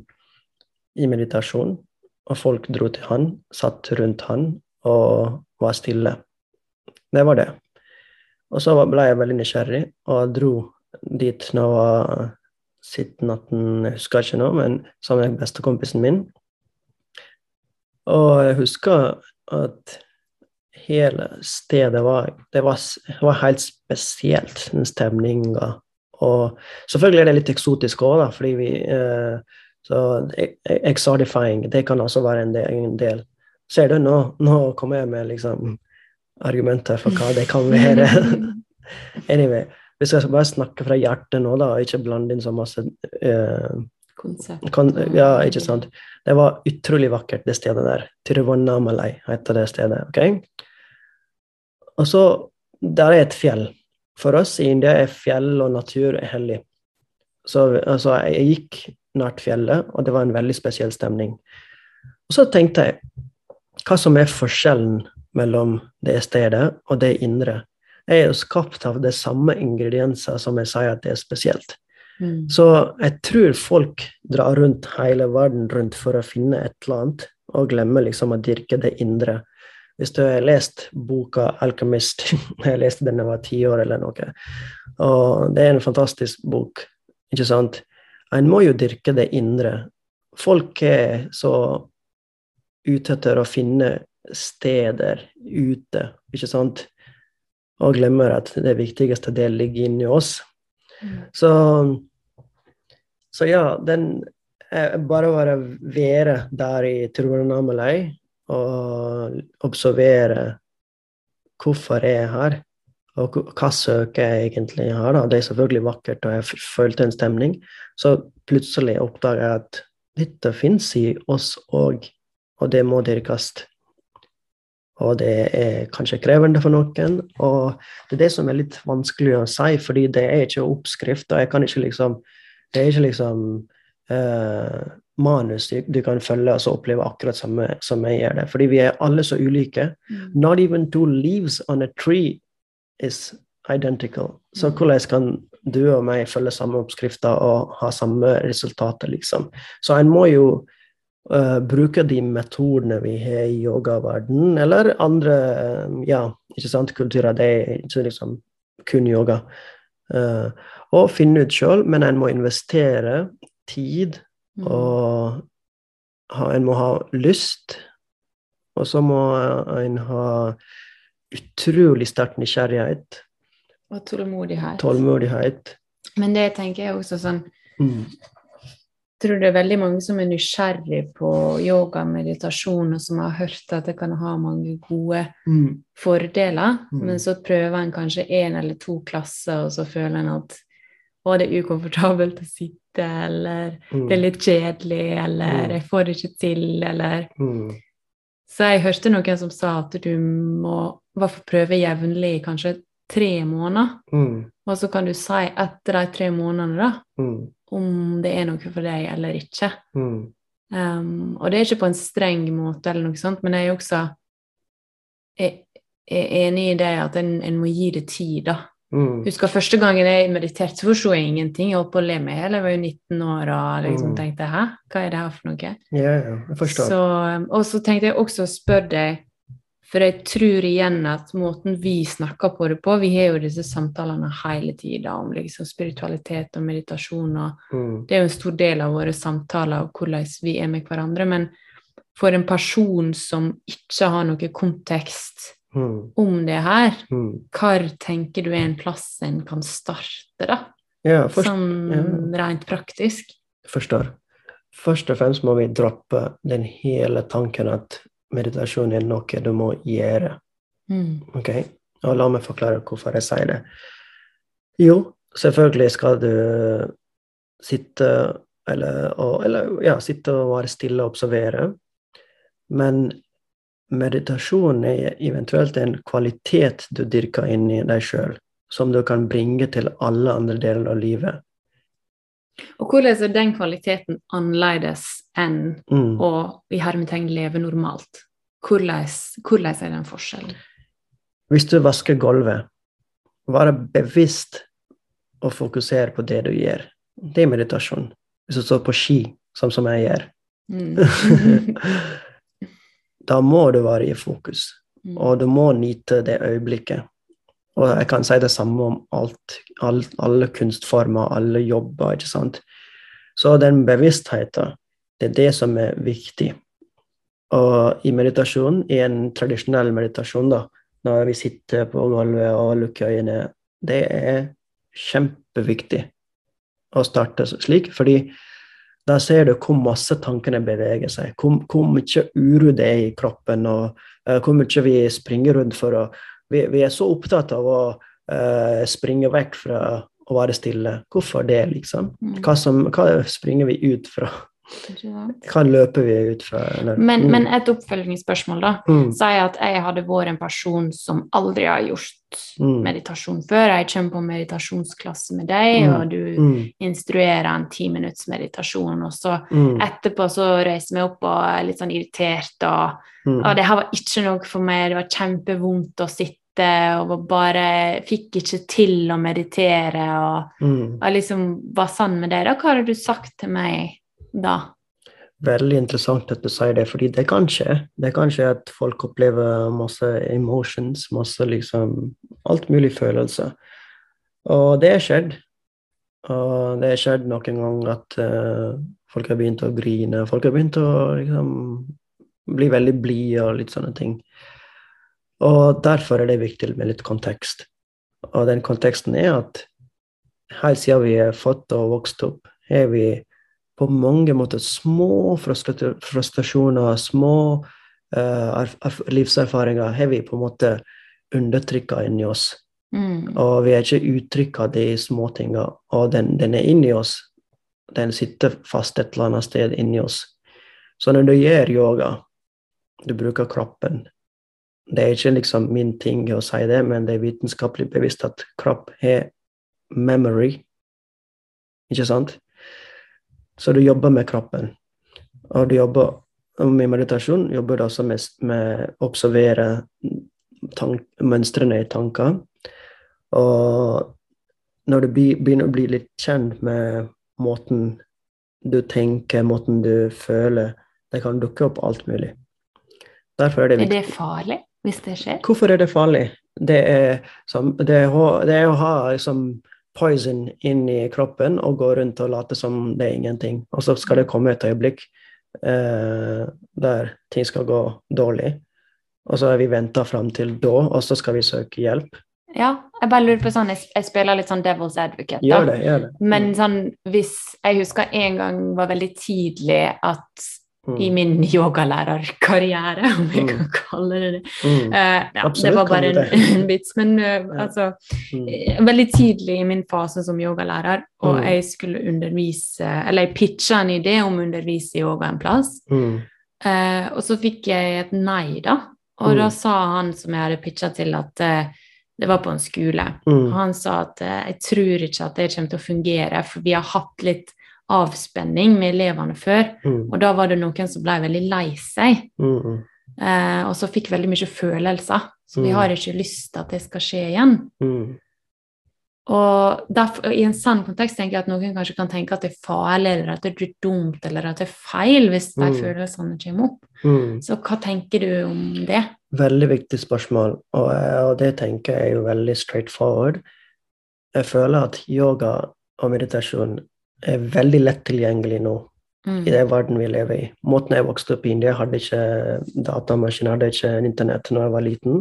i meditasjon, og folk dro til han, satt rundt han og var stille. Det var det. Og så ble jeg veldig nysgjerrig og dro dit når jeg var 17-18, jeg husker ikke nå, men sammen med bestekompisen min. Og jeg husker at hele stedet var Det var, var helt spesielt, den stemninga. Og selvfølgelig er det litt eksotisk òg, fordi vi eh, Så exotifying, det kan også være en del. En del. Ser du, nå, nå kommer jeg med liksom argumenter for hva det kan være. anyway, vi skal bare snakke fra hjertet nå, da, og ikke blande inn så masse eh, kan, Ja, ikke sant. Det var utrolig vakkert, det stedet der. Tiruvannamalai heter det stedet. ok? Og så, Der er et fjell. For oss i India er fjell og natur hellig. Så altså, jeg gikk nært fjellet, og det var en veldig spesiell stemning. Og så tenkte jeg hva som er forskjellen mellom det stedet og det indre. Er jo skapt av de samme ingredienser som jeg sier at det er spesielt. Mm. Så jeg tror folk drar rundt hele verden rundt for å finne et eller annet, og glemmer liksom å dyrke det indre. Hvis du har lest boka 'Alchemist' Jeg leste den da jeg var ti år eller noe. Og det er en fantastisk bok, ikke sant? En må jo dyrke det indre. Folk er så ute etter å finne steder ute, ikke sant? Og glemmer at det viktigste det ligger inni oss. Mm. Så, så ja, den eh, Bare å være der i Tiruvannamalai og observere hvorfor jeg er her, og hva- hva søker jeg egentlig her. da. Det er selvfølgelig vakkert, og jeg følte en stemning. Så plutselig oppdager jeg at dette fins i oss òg, og det må dyrkes. Og det er kanskje krevende for noen. Og det er det som er litt vanskelig å si, fordi det er ikke oppskrift. og jeg kan ikke liksom, Det er ikke liksom eh, manus du, kan følge og så oppleve akkurat samme som jeg gjør det. Fordi vi er alle så ulike. Mm. Not even two leaves on a tree is identical. Så hvordan kan du og meg følge samme oppskrifter og ha samme resultater, liksom? Så en må jo eh, bruke de metodene vi har i yogaverdenen, eller andre eh, ja, ikke sant, kulturer. Det er ikke liksom kun yoga. Uh, og finne ut sjøl, men en må investere tid, Mm. og ha, en må ha lyst. Og så må en ha utrolig sterk nysgjerrighet, Og tålmodighet. tålmodighet. Men det tenker jeg også sånn Mm. Tror det er veldig mange som er nysgjerrig på yoga og meditasjon, og som har hørt at det kan ha mange gode Mm. fordeler, Mm. men så prøver en kanskje én eller to klasser, og så føler en at å, det er ukomfortabelt å sitte, eller Mm. det er litt kjedelig, eller Mm. jeg får det ikke til, eller Mm. Så jeg hørte noen som sa at du må hvert prøve jevnlig, kanskje tre måneder, Mm. og så kan du si etter de tre månedene, da, Mm. om det er noe for deg eller ikke. Mm. Um, og det er ikke på en streng måte, eller noe sånt, men jeg er også jeg, jeg er enig i det at en, en må gi det tid, da. Mm. Husker første gangen jeg mediterte, så forsto jeg ingenting. Jeg holdt på å le meg i hjel. Jeg var jo 19 år og liksom Mm. tenkte hæ, hva er det her for noe? Ja, ja, jeg forstår. Så, og så tenkte jeg også å spørre deg, for jeg tror igjen at måten vi snakker på det på Vi har jo disse samtalene hele tida om liksom spiritualitet og meditasjon, og Mm. det er jo en stor del av våre samtaler og hvordan vi er med hverandre. Men for en person som ikke har noe kontekst Mm. om det her, Mm. hvor tenker du er en plass en kan starte, da? Ja, først, Sånn rent praktisk? forstår. Først og fremst må vi droppe den hele tanken at meditasjon er noe du må gjøre. Mm. Ok? Og la meg forklare hvorfor jeg sier det. Jo, selvfølgelig skal du sitte eller, og, eller ja, sitte og være stille og observere, men meditasjon er eventuelt en kvalitet du dyrker inn i deg sjøl, som du kan bringe til alle andre deler av livet. Og hvordan er den kvaliteten annerledes enn Mm. å i hermetegn leve normalt? Hvordan, hvordan er den forskjellen? Hvis du vasker gulvet, være bevisst og fokusere på det du gjør. Det er meditasjon. Hvis du står på ski, sånn som jeg gjør, Mm. da må du være i fokus, Mm. og du må nyte det øyeblikket. Og jeg kan si det samme om alt, alt alle kunstformer, alle jobber, ikke sant. Så den bevisstheten, det er det som er viktig. Og i meditasjonen, i en tradisjonell meditasjon, da, når vi sitter på gulvet og lukker øynene, det er kjempeviktig å starte slik, fordi da ser du hvor masse tankene beveger seg, hvor, hvor mye uro det er i kroppen, og uh, hvor mye vi springer rundt for å Vi, vi er så opptatt av å uh, springe vekk fra å være stille. Hvorfor det, liksom? Mm. Hva, som, hva springer vi ut fra? Ikke løpe vi ut fra? Eller- Men, Mm. men et oppfølgingsspørsmål, da. mm. Si at jeg hadde vært en person som aldri har gjort Mm. meditasjon før. Jeg kommer på meditasjonsklasse med deg, Mm. og du Mm. instruerer en ti minutts meditasjon, og så Mm. etterpå så reiser jeg meg opp og er litt sånn irritert og Mm. Og det her var ikke noe for meg, det var kjempevondt å sitte og bare Fikk ikke til å meditere og Mm. og liksom var sann med det. Da, hva hadde du sagt til meg da? Veldig interessant at du sier det, fordi det kan skje. Det kan skje at folk opplever masse emotions, masse liksom Alt mulig følelser. Og det er skjedd. Og det er skjedd noen ganger at uh, folk har begynt å grine, folk har begynt å liksom bli veldig blide og litt sånne ting. Og derfor er det viktig med litt kontekst. Og den konteksten er at helt siden vi er født og vokst opp, har vi på mange måter små frustrasjoner, små erf- livserfaringer, har vi på en måte undertrykka inni oss. Mm. Og vi har ikke uttrykka de småtinga, og den, den er inni oss. Den sitter fast et eller annet sted inni oss. Så når du gjør yoga, du bruker kroppen Det er ikke liksom min ting å si det, men det er vitenskapelig bevisst at kropp har memory. Ikke sant? Så du jobber med kroppen. Og du jobber med meditasjon jobber du også med, med å observere mønstrene i tanker. Og når du begynner å bli litt kjent med måten du tenker, måten du føler, Det kan dukke opp alt mulig. Derfor er det Er det farlig hvis det skjer? Hvorfor er det farlig? Det er, som, det er, det er å ha liksom, poison inn i kroppen og gå rundt og late som det er ingenting. Og så skal det komme et øyeblikk eh, der ting skal gå dårlig. Og så har vi venta fram til da, og så skal vi søke hjelp. Ja, jeg bare lurer på sånn, jeg, jeg spiller litt sånn devil's advocate. da. Gjør det. gjør det. Men sånn, hvis jeg husker en gang var veldig tidlig at Mm. i min yogalærerkarriere, om jeg Mm. kan kalle det det Mm. Uh, ja, Absolutt Det var bare en, en vits. Men uh, Ja. altså Mm. eh, Veldig tidlig i min fase som yogalærer, og Mm. jeg skulle undervise Eller jeg pitcha en idé om å undervise i yoga en plass, eh, og så fikk jeg et nei, da. Og da sa han som jeg hadde pitcha til, at det var på en skole. Og han sa at jeg tror ikke at det kommer til å fungere, for vi har hatt litt avspenning med elevene før. Mm. Og da var det noen som ble veldig lei seg, Mm. Eh, og så fikk veldig mye følelser. Så vi Mm. har ikke lyst til at det skal skje igjen. Mm. Og derfor, I en sann kontekst tenker jeg at noen kanskje kan tenke at det er farlig, eller at det er dumt, eller at det er feil hvis de Mm. følelsene kommer opp. Mm. Så hva tenker du om det? Veldig viktig spørsmål, og, og det tenker jeg er jo veldig straight forward. Jeg føler at yoga og meditasjon er veldig lett tilgjengelig nå Mm. i den verden vi lever i. Måten jeg vokste opp i India, hadde ikke datamaskin, hadde ikke internett når jeg var liten.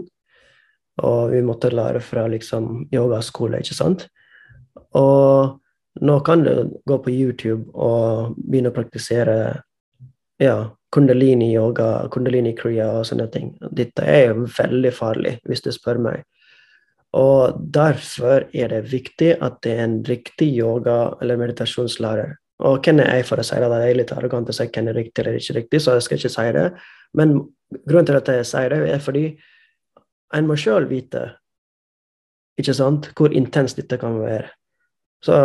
Og vi måtte lære fra liksom yogaskole, ikke sant. Og nå kan du gå på YouTube og begynne å praktisere ja, kundalini-yoga, kundalini-kriya og sånne ting. Dette er veldig farlig, hvis du spør meg. Og derfor er det viktig at det er en riktig yoga- eller meditasjonslærer. Og hvem er jeg for å si det? Det er litt arrogant å si hvem er riktig eller ikke riktig, så jeg skal ikke si det. Men grunnen til at jeg sier det, er fordi en må sjøl vite ikke sant, hvor intenst dette kan være. Så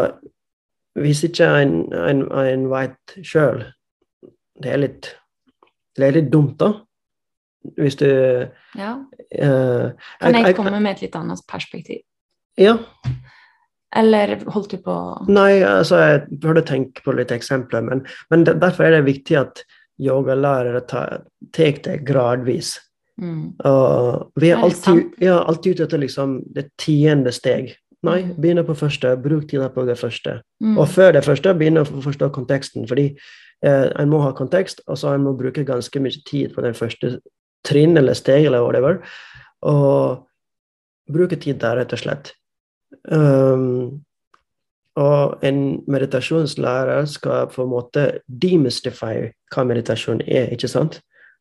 hvis ikke en, en, en veit sjøl Det det er litt dumt, da. Hvis du Ja. Uh, Kan jeg jeg- komme med et litt annet perspektiv? Ja. Eller holdt du på Nei, altså, jeg burde tenke på litt eksempler, men, men derfor er det viktig at yogalærere tar tar det gradvis. mm. Og vi er Er alltid, ja, alltid ute etter liksom det tiende steg. Nei, Mm. begynne på første, bruk tida på det første. Mm. Og før det første, begynne å forstå konteksten. Fordi eh, en må ha kontekst, og så en må bruke ganske mye tid på den første trinn eller steg eller whatever. Og bruke tid der, rett og slett. Um, og en meditasjonslærer skal på en måte demystify hva meditasjon er, ikke sant?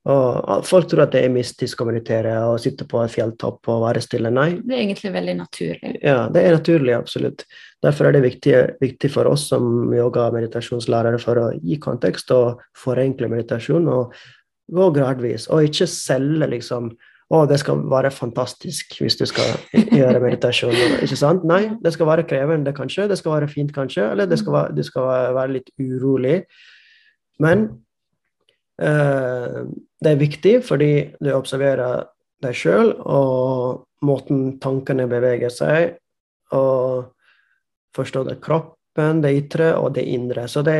Og folk tror at det er mystisk å meditere og sitte på en fjelltopp og være stille. Nei, Det er egentlig veldig naturlig. ja, det er naturlig, absolutt. Derfor er det viktig, viktig for oss som yoga- og meditasjonslærere for å gi kontekst og forenkle meditasjon og gå gradvis, og ikke selge liksom å, det skal være fantastisk hvis du skal gjøre meditasjon. ikke sant? Nei, det skal være krevende, kanskje. Det skal være fint, kanskje. Eller det skal være, du skal være- litt urolig. Men eh, det er viktig fordi du observerer deg sjøl og måten tankene beveger seg, og forstår det kroppen, det ytre og det indre. Så det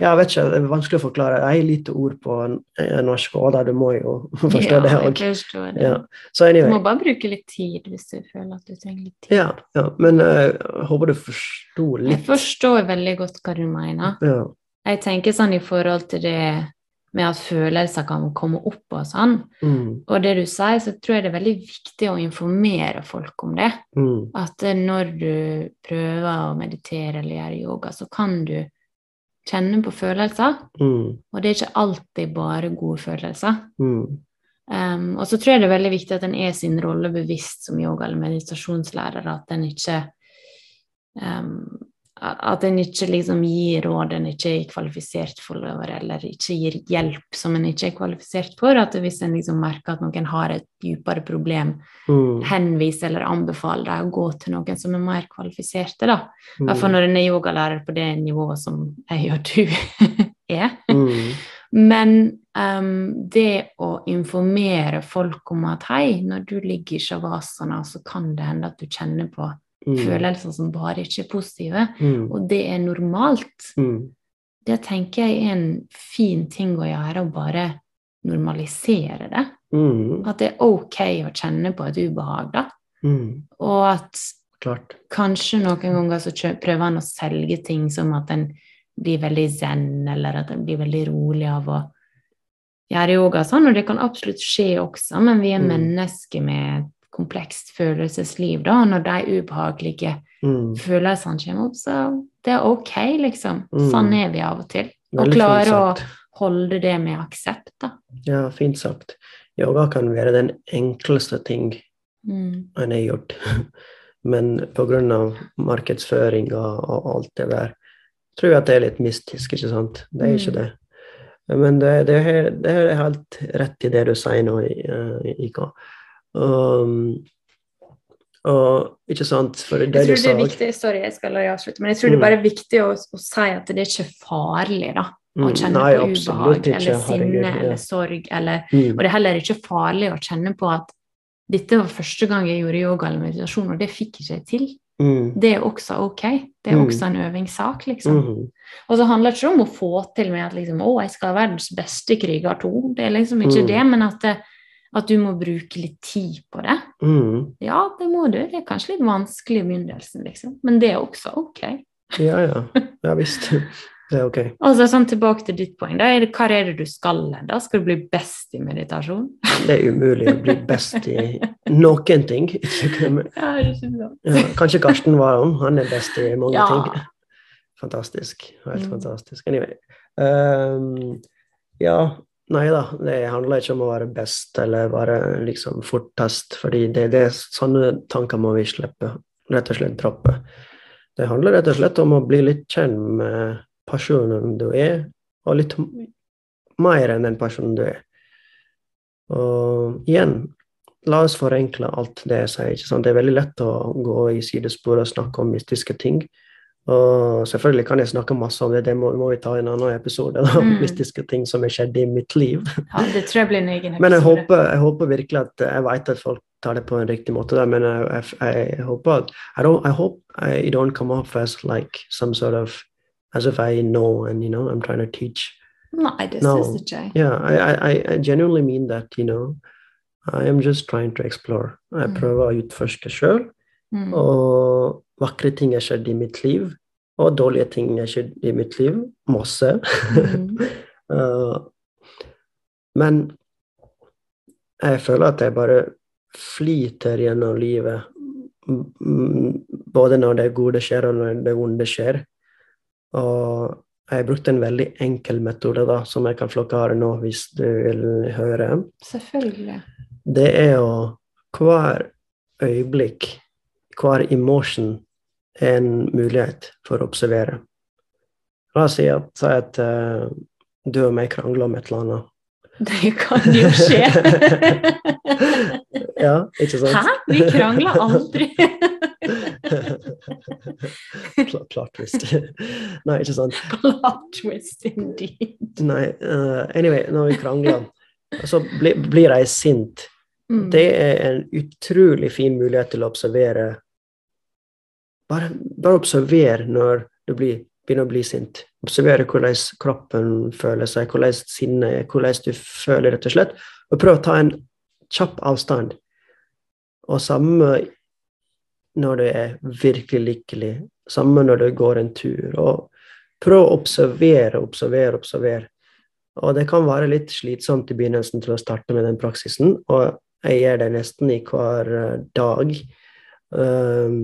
Jeg vet ikke, det er vanskelig å forklare. Jeg har lite ord på en norsk, og da du må jo forstå ja, det òg. Ja. Anyway. Du må bare bruke litt tid hvis du føler at du trenger litt tid. Ja, ja. Men eh, jeg håper du forsto Jeg forstår veldig godt hva du mener. Ja. Jeg tenker sånn i forhold til det med at følelser kan komme opp og sånn. Mm, Og det du sier, så tror jeg det er veldig viktig å informere folk om det. mm, At eh, når du prøver å meditere eller gjøre yoga, så kan du kjenne på følelser. mm, Og det er ikke alltid bare gode følelser. mm, Um, og så tror jeg det er veldig viktig at en er sin rolle bevisst som yoga- eller meditasjonslærer. At en ikke um, at en ikke liksom gir råd en ikke er kvalifisert for, eller ikke gir hjelp som en ikke er kvalifisert for. At hvis en liksom merker at noen har et dypere problem, mm, henvis eller anbefale dem å gå til noen som er mer kvalifiserte. da. I hvert fall mm, når en er yogalærer på det nivået som jeg og du er. mm, Men um, det å informere folk om at hei, når du ligger i shavasana, så kan det hende at du kjenner på mm, følelser som bare ikke er positive, mm, og det er normalt. mm, det tenker jeg er en fin ting å gjøre, å bare normalisere det. Mm. At det er ok å kjenne på et ubehag, da. Mm. Og at Klart. kanskje noen ganger så prøver han å selge ting som at en blir veldig zen, eller at en blir veldig rolig av å gjøre yoga og sånn, og det kan absolutt skje også, men vi er Mm. mennesker med komplekst følelsesliv, da, når de ubehagelige Mm. følelsene kommer opp, så det er ok, liksom. Mm. Sånn er vi av og til. Veldig og klare å holde det med aksept, da. Ja, fint sagt. Yoga kan være den enkleste ting Mm. en har gjort. Men pga. markedsføring og, og alt det der, tror jeg at det er litt mystisk, ikke sant? Det er ikke Mm. det. Men det, det, er, det er helt rett i det du sier nå, I- Ika. Um, og ikke sant, det, Jeg tror det er viktig, sorry, jeg skal la avslutte, men jeg tror det Mm. er bare viktig å, å si at det er ikke farlig, da. Å Mm, kjenne nei, på ubehag ikke, eller sinne ja. eller sorg eller mm, Og det er heller ikke farlig å kjenne på at dette var første gang jeg gjorde yoga eller meditasjon, og det fikk ikke jeg til. mm, Det er også ok. Det er Mm. også en øvingssak, liksom. mm, Og så handler det ikke om å få til med at liksom, å, jeg skal være verdens beste kriger to. Det er liksom ikke Mm. det, men at, det, at du må bruke litt tid på det. mm. Ja, det må du. Det er kanskje litt vanskelig i begynnelsen, liksom. Men det er også ok. Ja, ja. Ja visst. Det er ok. Og så sånn tilbake til ditt poeng. Da hva er det du skal? Da skal du bli best i meditasjon? Det er umulig å bli best i noen ting. Ja. Ja, kanskje Karsten Warholm. Han er best i mange Ja. ting. Fantastisk. Helt Mm. fantastisk. Anyway. Um, ja, nei da. Det handler ikke om å være best eller være liksom fortest, fordi det, det er sånne tanker må vi slippe. Rett og slett droppe. Det handler rett og slett om å bli litt kjent med personen du er, og litt mer enn den personen du er. Og igjen, la oss forenkle alt det jeg sier. Det er veldig lett å gå i sidespor og snakke om mystiske ting. Og selvfølgelig kan jeg snakke masse om det, det må, må vi ta i en annen episode. Da, Mm. mystiske ting som har skjedd i mitt liv. Ja, det tror jeg blir en egen episode. Men jeg håper, jeg håper virkelig at jeg vet at folk tar det på en riktig måte. Da, men jeg, jeg, jeg håper at I, don't, I hope I don't come off as like some sort of as if I know and you know I'm trying to teach. Nei, det No. syns ikke jeg. Yeah, I, I, I- I genuinely mean that, you know. I am just trying to explore. Jeg Mm. prøver å utforske sjøl. Mm. Og vakre ting har skjedd i mitt liv. Og dårlige ting har skjedd i mitt liv. Masse. Mm. Uh, men jeg føler at jeg bare flyter gjennom livet. Både når det gode skjer, og når det vonde skjer. Og jeg har brukt en veldig enkel metode da, som jeg kan forklare nå, hvis du vil høre. Selvfølgelig. Det er å hver øyeblikk, hver emotion, er en mulighet for å observere. La oss si at, at uh, du og meg krangler om et eller annet. Det kan jo skje. ja, ikke sant? Hæ? Vi krangler aldri. Plot, klart twist. Nei, ikke sant. Plot twist indeed. Nei, uh, anyway, når vi krangler, så bli, blir jeg sint. Mm. Det er en utrolig fin mulighet til å observere. Bare, bare observer når du blir, begynner å bli sint. Observere hvordan kroppen føler seg, hvordan sinnet er, hvordan du føler, rett og slett. Og prøv å ta en kjapp avstand. Og samme når du er virkelig lykkelig, samme når du går en tur. Og prøv å observere, observere, observere. Og det kan være litt slitsomt i begynnelsen til å starte med den praksisen, og jeg gjør det nesten i hver eh, dag. Um,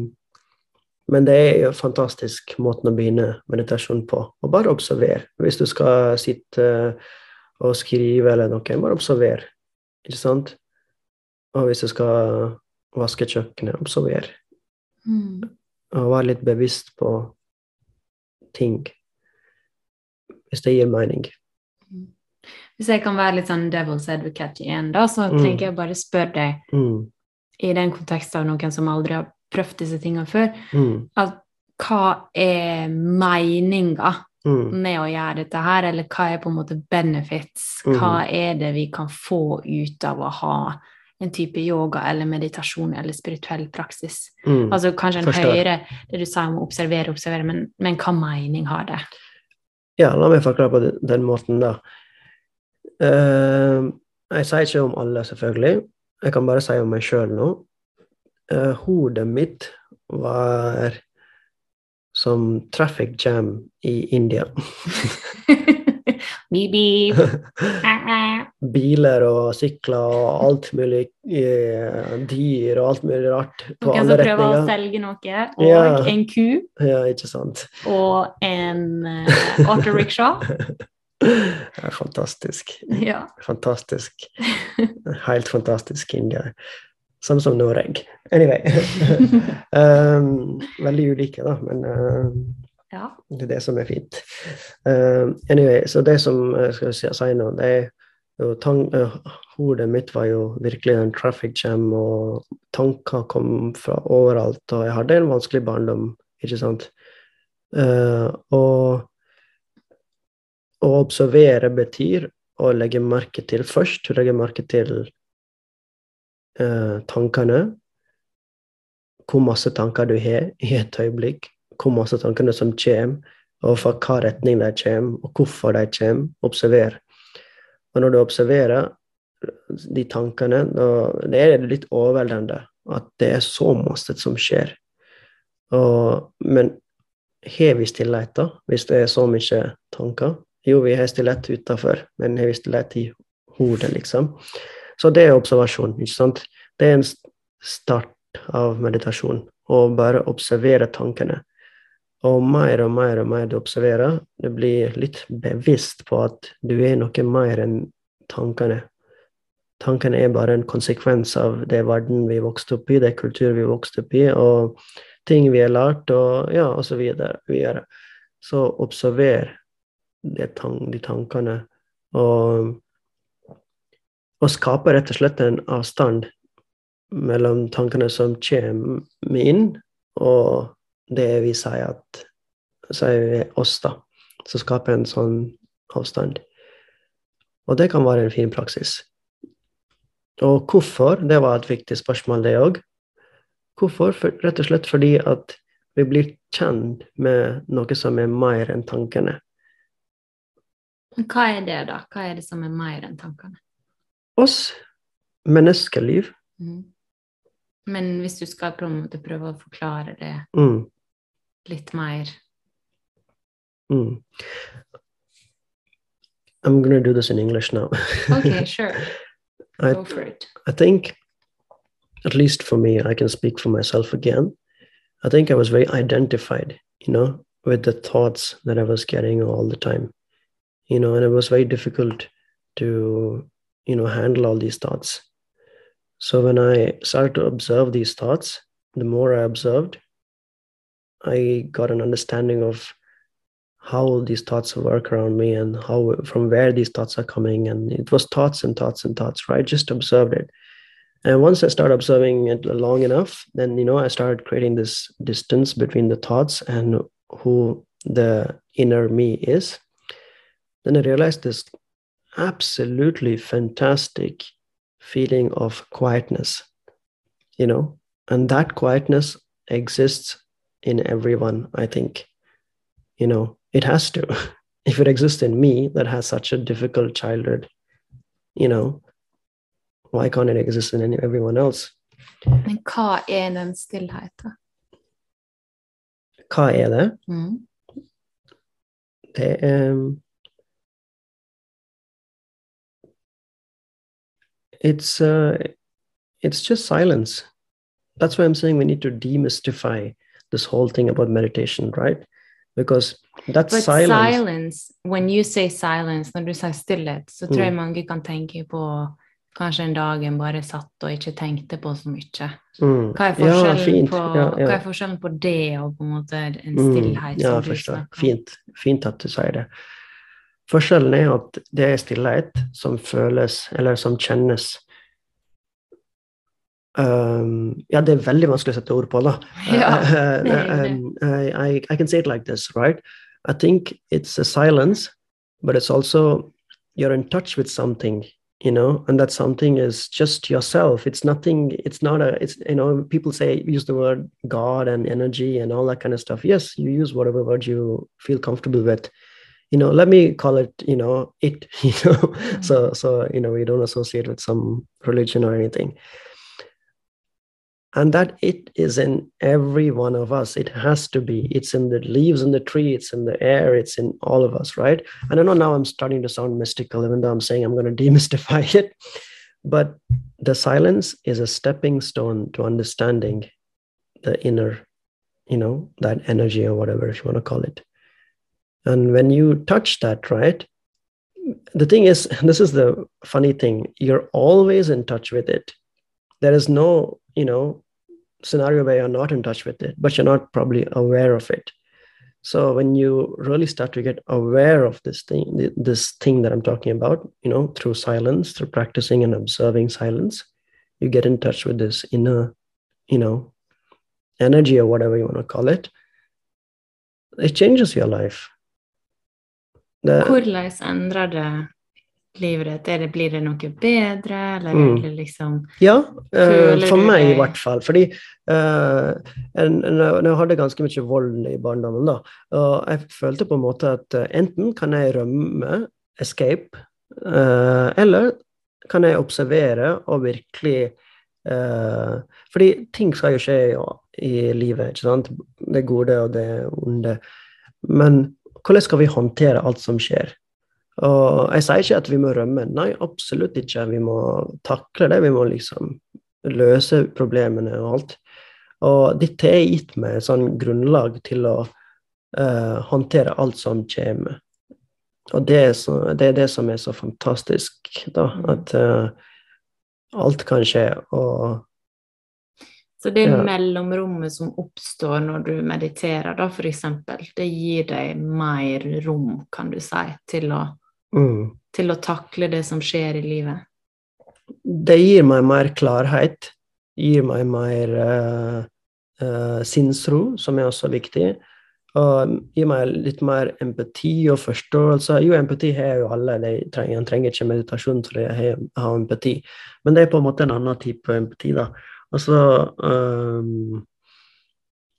men det er jo fantastisk måte å begynne meditasjon på. Og bare observer. Hvis du skal sitte og skrive eller noe, bare observer. Ikke sant? Og hvis du skal vaske kjøkkenet, observer. Mm. Og være litt bevisst på ting. Hvis det gir mening. Hvis jeg kan være litt sånn devil's advocate igjen, da, så Mm. tenker jeg bare spør deg, Mm. i den konteksten av noen som aldri har prøvd disse tingene før, Mm. at hva er meninga Mm. med å gjøre dette her, eller hva er på en måte benefits? Mhm. Hva er det vi kan få ut av å ha en type yoga eller meditasjon eller spirituell praksis? Mm. Altså kanskje en Forstår. høyere det du sa om å observere, observere, men, men hva mening har det? Ja, la meg forklare på den, den måten, da. Uh, jeg sier ikke om alle, selvfølgelig. Jeg kan bare si om meg sjøl nå. Eh, hodet mitt var som traffic jam i India. Biler og sykler og alt mulig eh, dyr og alt mulig rart på Noen som prøver prøver å selge noe, og Ja. en ku, Ja, ikke sant. og en uh, autorickshaw. Det er fantastisk. Ja. Fantastisk. Helt fantastisk India. Samme som Noreg. Anyway. um, veldig ulike, da, men uh, ja. det er det som er fint. Uh, anyway, så det som jeg skal si, si nå, det er jo tang, uh, Hodet mitt var jo virkelig en traffic jam, og tanker kom fra overalt, og jeg hadde en vanskelig barndom, ikke sant. Uh, og å observere betyr å legge merke til først. Legge merke til tankene. Hvor masse tanker du har i et øyeblikk. Hvor masse tankene som kommer, og fra hva retning de kommer, og hvorfor de kommer. Observer. Og når du observerer de tankene, det er litt overveldende at det er så masse som skjer. Og, men har vi stillhet, da, hvis det er så mye tanker? Jo, vi har stillhet utafor, men har vi stillhet i hodet, liksom? Så det er observasjon, ikke sant? Det er en start av meditasjon, å bare observere tankene. Og mer og mer og mer du observerer, du blir litt bevisst på at du er noe mer enn tankene. Tankene er bare en konsekvens av det verden vi vokste opp i, det kultur vi vokste opp i, og ting vi har lært, og ja, og så videre. videre. Så observer tan de tankene, og, og skape rett og slett en avstand mellom tankene som kommer inn, og det vi sier at sier vi oss, da. Så skaper en sånn avstand. Og det kan være en fin praksis. Og hvorfor? Det var et viktig spørsmål, det òg. Hvorfor? For, rett og slett fordi at vi blir kjent med noe som er mer enn tankene. Hva er det, da? Hva er det som er mer enn tankene? Oss, menneskeliv, Mm. Men hvis du skal på en måte prøve å forklare det mm, litt mer mm. I'm going to do this in English now. okay, sure. I, Go for it. I think, at least for me, I can speak for myself again. I think I was very identified, you know, with the thoughts that I was getting all the time, you know, and it was very difficult to, you know, handle all these thoughts. So when I started to observe these thoughts, the more I observed, I got an understanding of how these thoughts work around me and how from where these thoughts are coming. And it was thoughts and thoughts and thoughts right? Just observed it. And once i started observing it long enough then you know i started creating this distance between the thoughts and who the inner me is. Then i realized this absolutely fantastic feeling of quietness you know? And that quietness exists in everyone i think you know? It has to. If it exists in me that has such a difficult childhood you know? Why can't it exist in any, everyone else? Men hva er den stillheten? hva er det? Mm. det er it's uh, it's just silence that's why i'm saying we need to demystify this whole thing about meditation right because that's But silence silence. when you say silence, når du sier stillhet, så tror jeg Mm. mange kan tenke på kanskje en dag en bare satt og ikke tenkte på så mye. mm. Hva er ja, på, ja, ja. Hva er forskjellen på det og på en måte en Mm, stillhet ja, som forstår. Fint. Fint at du sier det. Forskjellen er at det er stillhet som føles, eller som kjennes um, Ja, det er veldig vanskelig å sette ord på, da. Ja, Uh, det er det. um, I can say it like this, right? I think it's a silence, but it's also you're in touch with something, you know, and that something is just yourself. It's nothing, it's not a, it's, you know, people say, use the word God and energy and all that kind of stuff. Yes, you use whatever word you feel comfortable with. You know, let me call it, you know, it, you know, mm-hmm. so so you know, we don't associate with some religion or anything. And that it is in every one of us. It has to be. It's in the leaves in the tree, it's in the air, it's in all of us, right? And I know now I'm starting to sound mystical, even though I'm saying I'm going to demystify it. But the silence is a stepping stone to understanding the inner, you know, that energy or whatever if you want to call it. And when you touch that, right? The thing is, this is the funny thing, you're always in touch with it. There is no, you know, scenario where you're not in touch with it, but you're not probably aware of it. So when you really start to get aware of this thing, this thing that I'm talking about, you know, through silence, through practicing and observing silence, you get in touch with this inner, you know, energy or whatever you want to call it. It changes your life. The, Hvordan endrer det livet ditt? Er det, blir det noe bedre, eller Mm. det liksom ja, uh, for meg meg i hvert fall. Fordi uh, en, en, jeg hadde ganske mye vold i barndommen, da. Og jeg følte på en måte at uh, enten kan jeg rømme, escape, eller kan jeg observere og virkelig Fordi ting skal jo skje i, i livet, ikke sant? Det gode og det onde. Men hvordan skal vi håndtere alt som skjer? Og jeg sier ikke at vi må rømme, nei, absolutt ikke. Vi må takle det, vi må liksom løse problemene og alt. Og dette har gitt meg et sånn grunnlag til å uh, håndtere alt som kommer. Og det er, så, det er det som er så fantastisk, da. At uh, alt kan skje. Og Så det Ja. mellomrommet som oppstår når du mediterer, da, eksempel, det gir deg mer rom, kan du si, til å, mm, til å takle det som skjer i livet. det gir meg mer klarhet. Gir meg mer uh, uh, sinnsro, som er også viktig. Og gir meg litt mer empati og forståelse. Jo, empati har jo alle. De trenger, en trenger ikke meditasjon for å ha empati. Men det er på en måte en annen type empati, da. Altså um,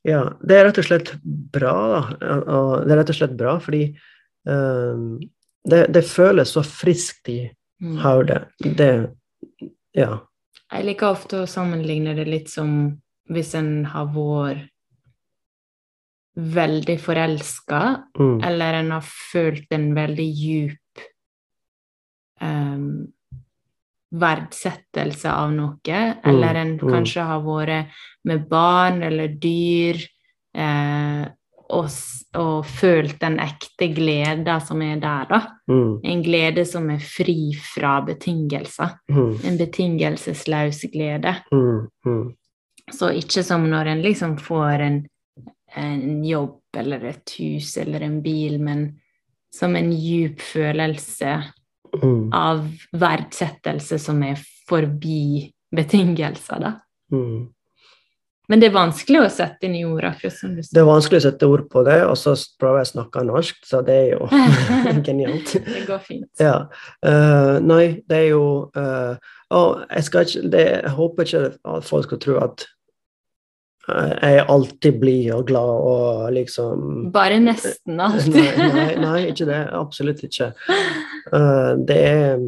Ja, det er rett og slett bra, da. Og det er rett og slett bra fordi um, det, det føles så friskt i Mm. hodet. Det Ja. Jeg liker ofte å sammenligne det litt som hvis en har vært veldig forelska, Mm. eller en har følt en veldig djup em, verdsettelse av noe, eller en mm. kanskje har vært med barn eller dyr eh, og, og følt den ekte gleda som er der, da. Mm. En glede som er fri fra betingelser. Mm. En betingelsesløs glede. Mm. Mm. Så ikke som når en liksom får en, en jobb eller et hus eller en bil, men som en djup følelse Mm. av verdsettelse som er forbi betingelser, da. Mm. Men det er vanskelig å sette inn i ord, akkurat som du Det er vanskelig å sette ord på det, og så prøver jeg å snakke norsk, så det er jo genialt. Det går fint. Ja. Uh, nei, det er jo uh, Og jeg ikke det, Jeg håper ikke at folk skal tro at eh, jeg alltid blid og glad og liksom Bare nesten alltid. nei, nei, nei, ikke det. Absolutt ikke. Eh, det er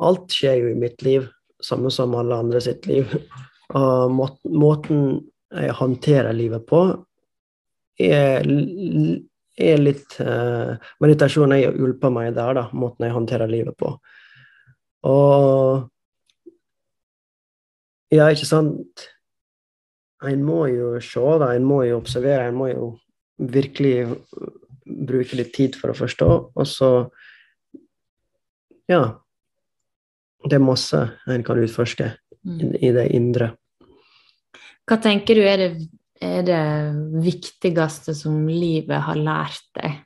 Alt skjer jo i mitt liv, samme som alle andre sitt liv. Og måten jeg håndterer livet på, er, er litt eh, er har hjulpet meg der, da, måten jeg håndterer livet på. Og Ja, ikke sant En må jo se, da. En må jo observere. En må jo virkelig bruke litt tid for å forstå. Og så Ja. Det er masse en kan utforske Mm. i, det indre. Hva tenker du er det, er det viktigste som livet har lært deg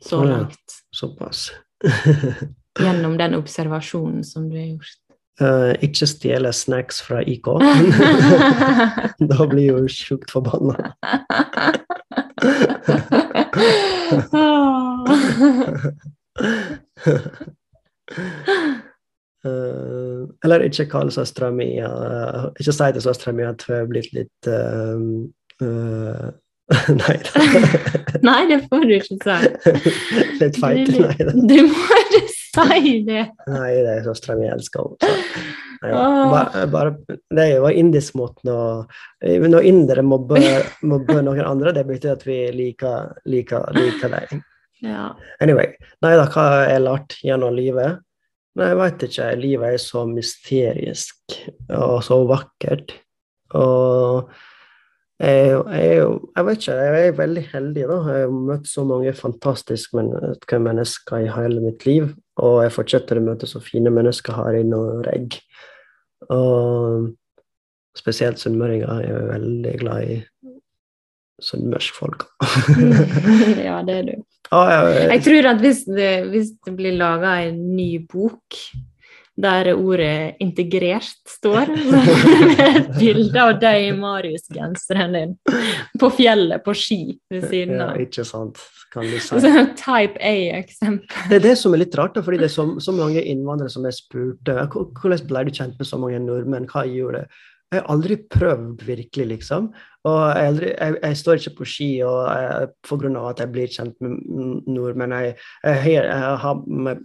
så langt? ja. Såpass. Gjennom den observasjonen som du har gjort? Uh, ikke stjele snacks fra IK. da blir jo sjukt forbanna. Eh, eller ikke kall søstera mi uh, Ikke si til søstera mi at hun er blitt litt uh, uh, Nei. Nei, det får du ikke si. Litt feit? Nei da. Du må ikke si det. Nei, det er så mi elsker henne. Ja. Bare, bare, det var indisk måten å Når indere mobber, mobber noen andre, det betyr at vi liker, liker, liker dem. Ja. Anyway, nei da, hva har jeg lært gjennom livet? Nei, jeg veit ikke. Livet er så mysterisk og så vakkert. Og jeg, jo- jeg, er jeg vet ikke, jeg er veldig heldig, da. Jeg har møtt så mange fantastiske mennesker, i hele mitt liv. Og jeg fortsetter å møte så fine mennesker her i Norge. Og spesielt sunnmøringer. Jeg er veldig glad i sunnmørsfolk. ja, det er du. ah, jeg, Jeg tror at hvis det, hvis det blir laga en ny bok der ordet 'integrert' står, er et bilde av deg i Marius-genseren din på fjellet på ski ved siden ja, ikke sant, kan du si. Så type A-eksempel. Det er det som er litt rart, da, fordi det er så, så mange innvandrere som jeg spurte hvordan ble du kjent med så mange nordmenn, hva gjorde det? Jeg har aldri prøvd virkelig, liksom. Og jeg, aldri, jeg, jeg står ikke på ski og jeg, for grunn av at jeg blir kjent med nordmenn. Jeg, jeg, jeg, har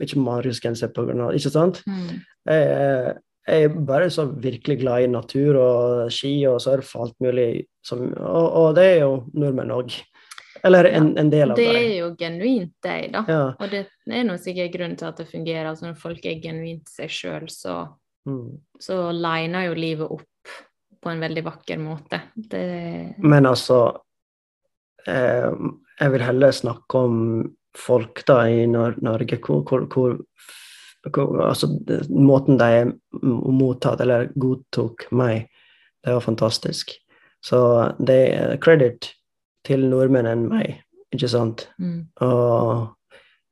ikke mariusgenser på grunn av Ikke sant? Mm. Jeg er bare så virkelig glad i natur og ski og surf og alt mulig. Som, og, og det er jo nordmenn òg. Eller en, en del av Det Det er jo genuint deg, da. Ja. Og det er nå sikkert grunnen til at det fungerer. Altså når folk er genuint seg sjøl, så, Mm. så liner jo livet opp på en veldig vakker måte. Det Men altså eh, Jeg vil heller snakke om folk da i Nor Norge hvor, hvor, hvor, hvor altså, Måten de mottatt eller godtok meg, det var fantastisk. Så det er credit til nordmenn enn meg, ikke sant? mm. Og,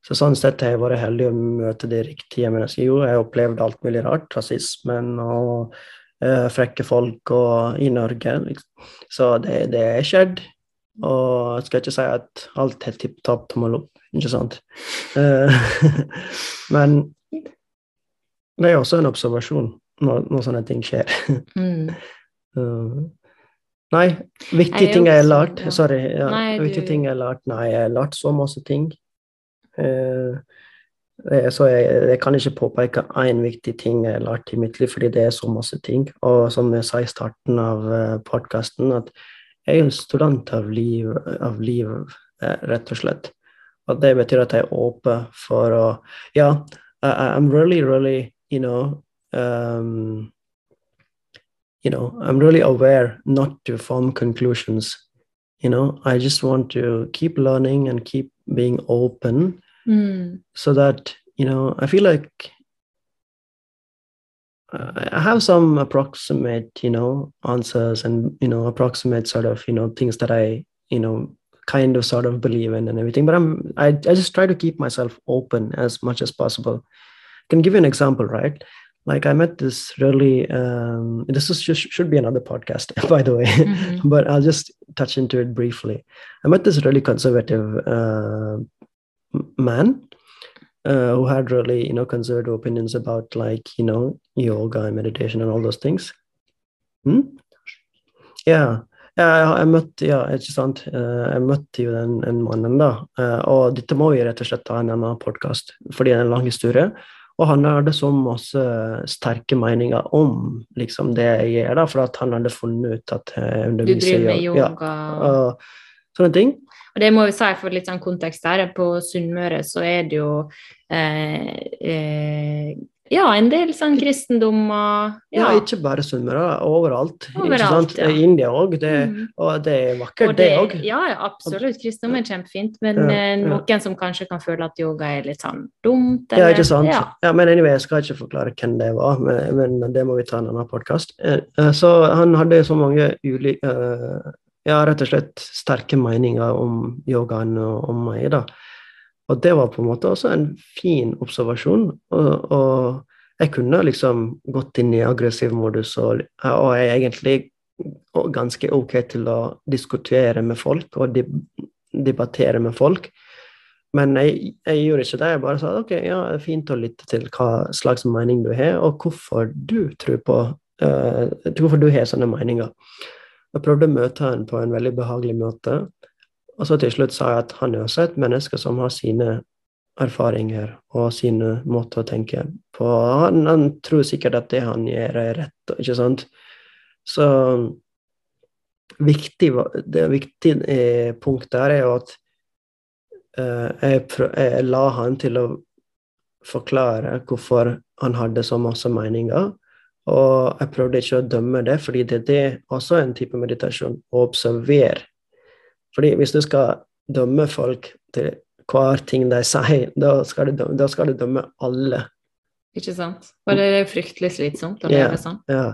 så sånn sett har jeg vært heldig å møte de riktige menneskene. Jo, jeg har opplevd alt mulig rart, rasismen og uh, frekke folk og, i Norge. Liksom. Så det, det er skjedd. Og jeg skal ikke si at alt er tipp topp tommel opp, ikke sant. Uh, men det er også en observasjon når, når sånne ting skjer. Mm. Uh, nei, viktige ting jeg har lært. Sorry. Ja, viktige ting jeg har lært Nei, jeg har lært så masse ting. Uh, så jeg, jeg kan ikke påpeke én viktig ting jeg har lært i mitt liv, fordi det er så masse ting. Og som jeg sa i starten av uh, podkasten, at jeg er en student av liv, av liv eh, rett og slett. Og det betyr at jeg er åpen for å Ja, I, I'm really, really, you know um, you know, I'm really aware not to form conclusions. You know, I just want to keep learning and keep being open Mm. so that, you know, I feel like uh, I have some approximate, you know, answers and, you know, approximate sort of, you know, things that I, you know, kind of sort of believe in and everything. But I'm, I, I just try to keep myself open as much as possible. I can give you an example, right? Like I met this really, um, this is just, should be another podcast, by the way, Mhm. but I'll just touch into it briefly. I met this really conservative uh, man uh, who had really, you know, conservative opinions about like, you know, yoga and meditation and all those things. Hmm? Ja. Ja, jeg møtte, ja, ikke sant? Eh, Jeg møtte jo den, den mannen, da. Eh, Og dette må vi rett og slett ta en annen podkast, fordi det er en lang historie. Og han hadde så masse sterke meninger om liksom det jeg gjør, da, for at han hadde funnet ut at jeg Du underviser driver med i yoga. Ja, og sånne ting. Og det må vi si for litt sånn kontekst her. På Sunnmøre så er det jo eh, eh, ja, en del sånn kristendommer Ja, ja. ikke bare Sunnmøre, overalt. Overalt, sant? ja. I India òg, Mm. og det er vakkert, Og det òg. Ja, absolutt. Kristendom er kjempefint, men Ja, eh, ja. noen som kanskje kan føle at yoga er litt sånn dumt. Ja, ikke sant? Ja. Ja. men anyway, jeg skal ikke forklare hvem det var, men, men det må vi ta en annen podkast. Så han hadde så mange ulike Ja, rett og slett sterke meninger om yogaen og om meg, da. Og det var på en måte også en fin observasjon. Og, og jeg kunne liksom gått inn i aggressiv modus, og, og jeg er egentlig ganske ok til å diskutere med folk og de, debattere med folk. Men jeg, jeg gjorde ikke det. Jeg bare sa ok, ja, det er fint å lytte til hva slags mening du har, og hvorfor du tror på uh, Hvorfor du har sånne meninger. Jeg prøvde å møte han på en veldig behagelig måte. Og så til slutt sa jeg at han er også et menneske som har sine erfaringer og sine måter å tenke på. Han, han tror sikkert at det han gjør, er rett, ikke sant? Så viktig, det viktige eh, punktet her er jo at uh, jeg, prøv, jeg la han til å forklare hvorfor han hadde så masse meninger. Og jeg prøvde ikke å dømme det, fordi det, det er også en type meditasjon. Å observere. Fordi hvis du skal dømme folk til hver ting de sier, da skal du dømme, da skal du dømme alle. Ikke sant? Er fryktelig slitsomt å leve sånn. Ja.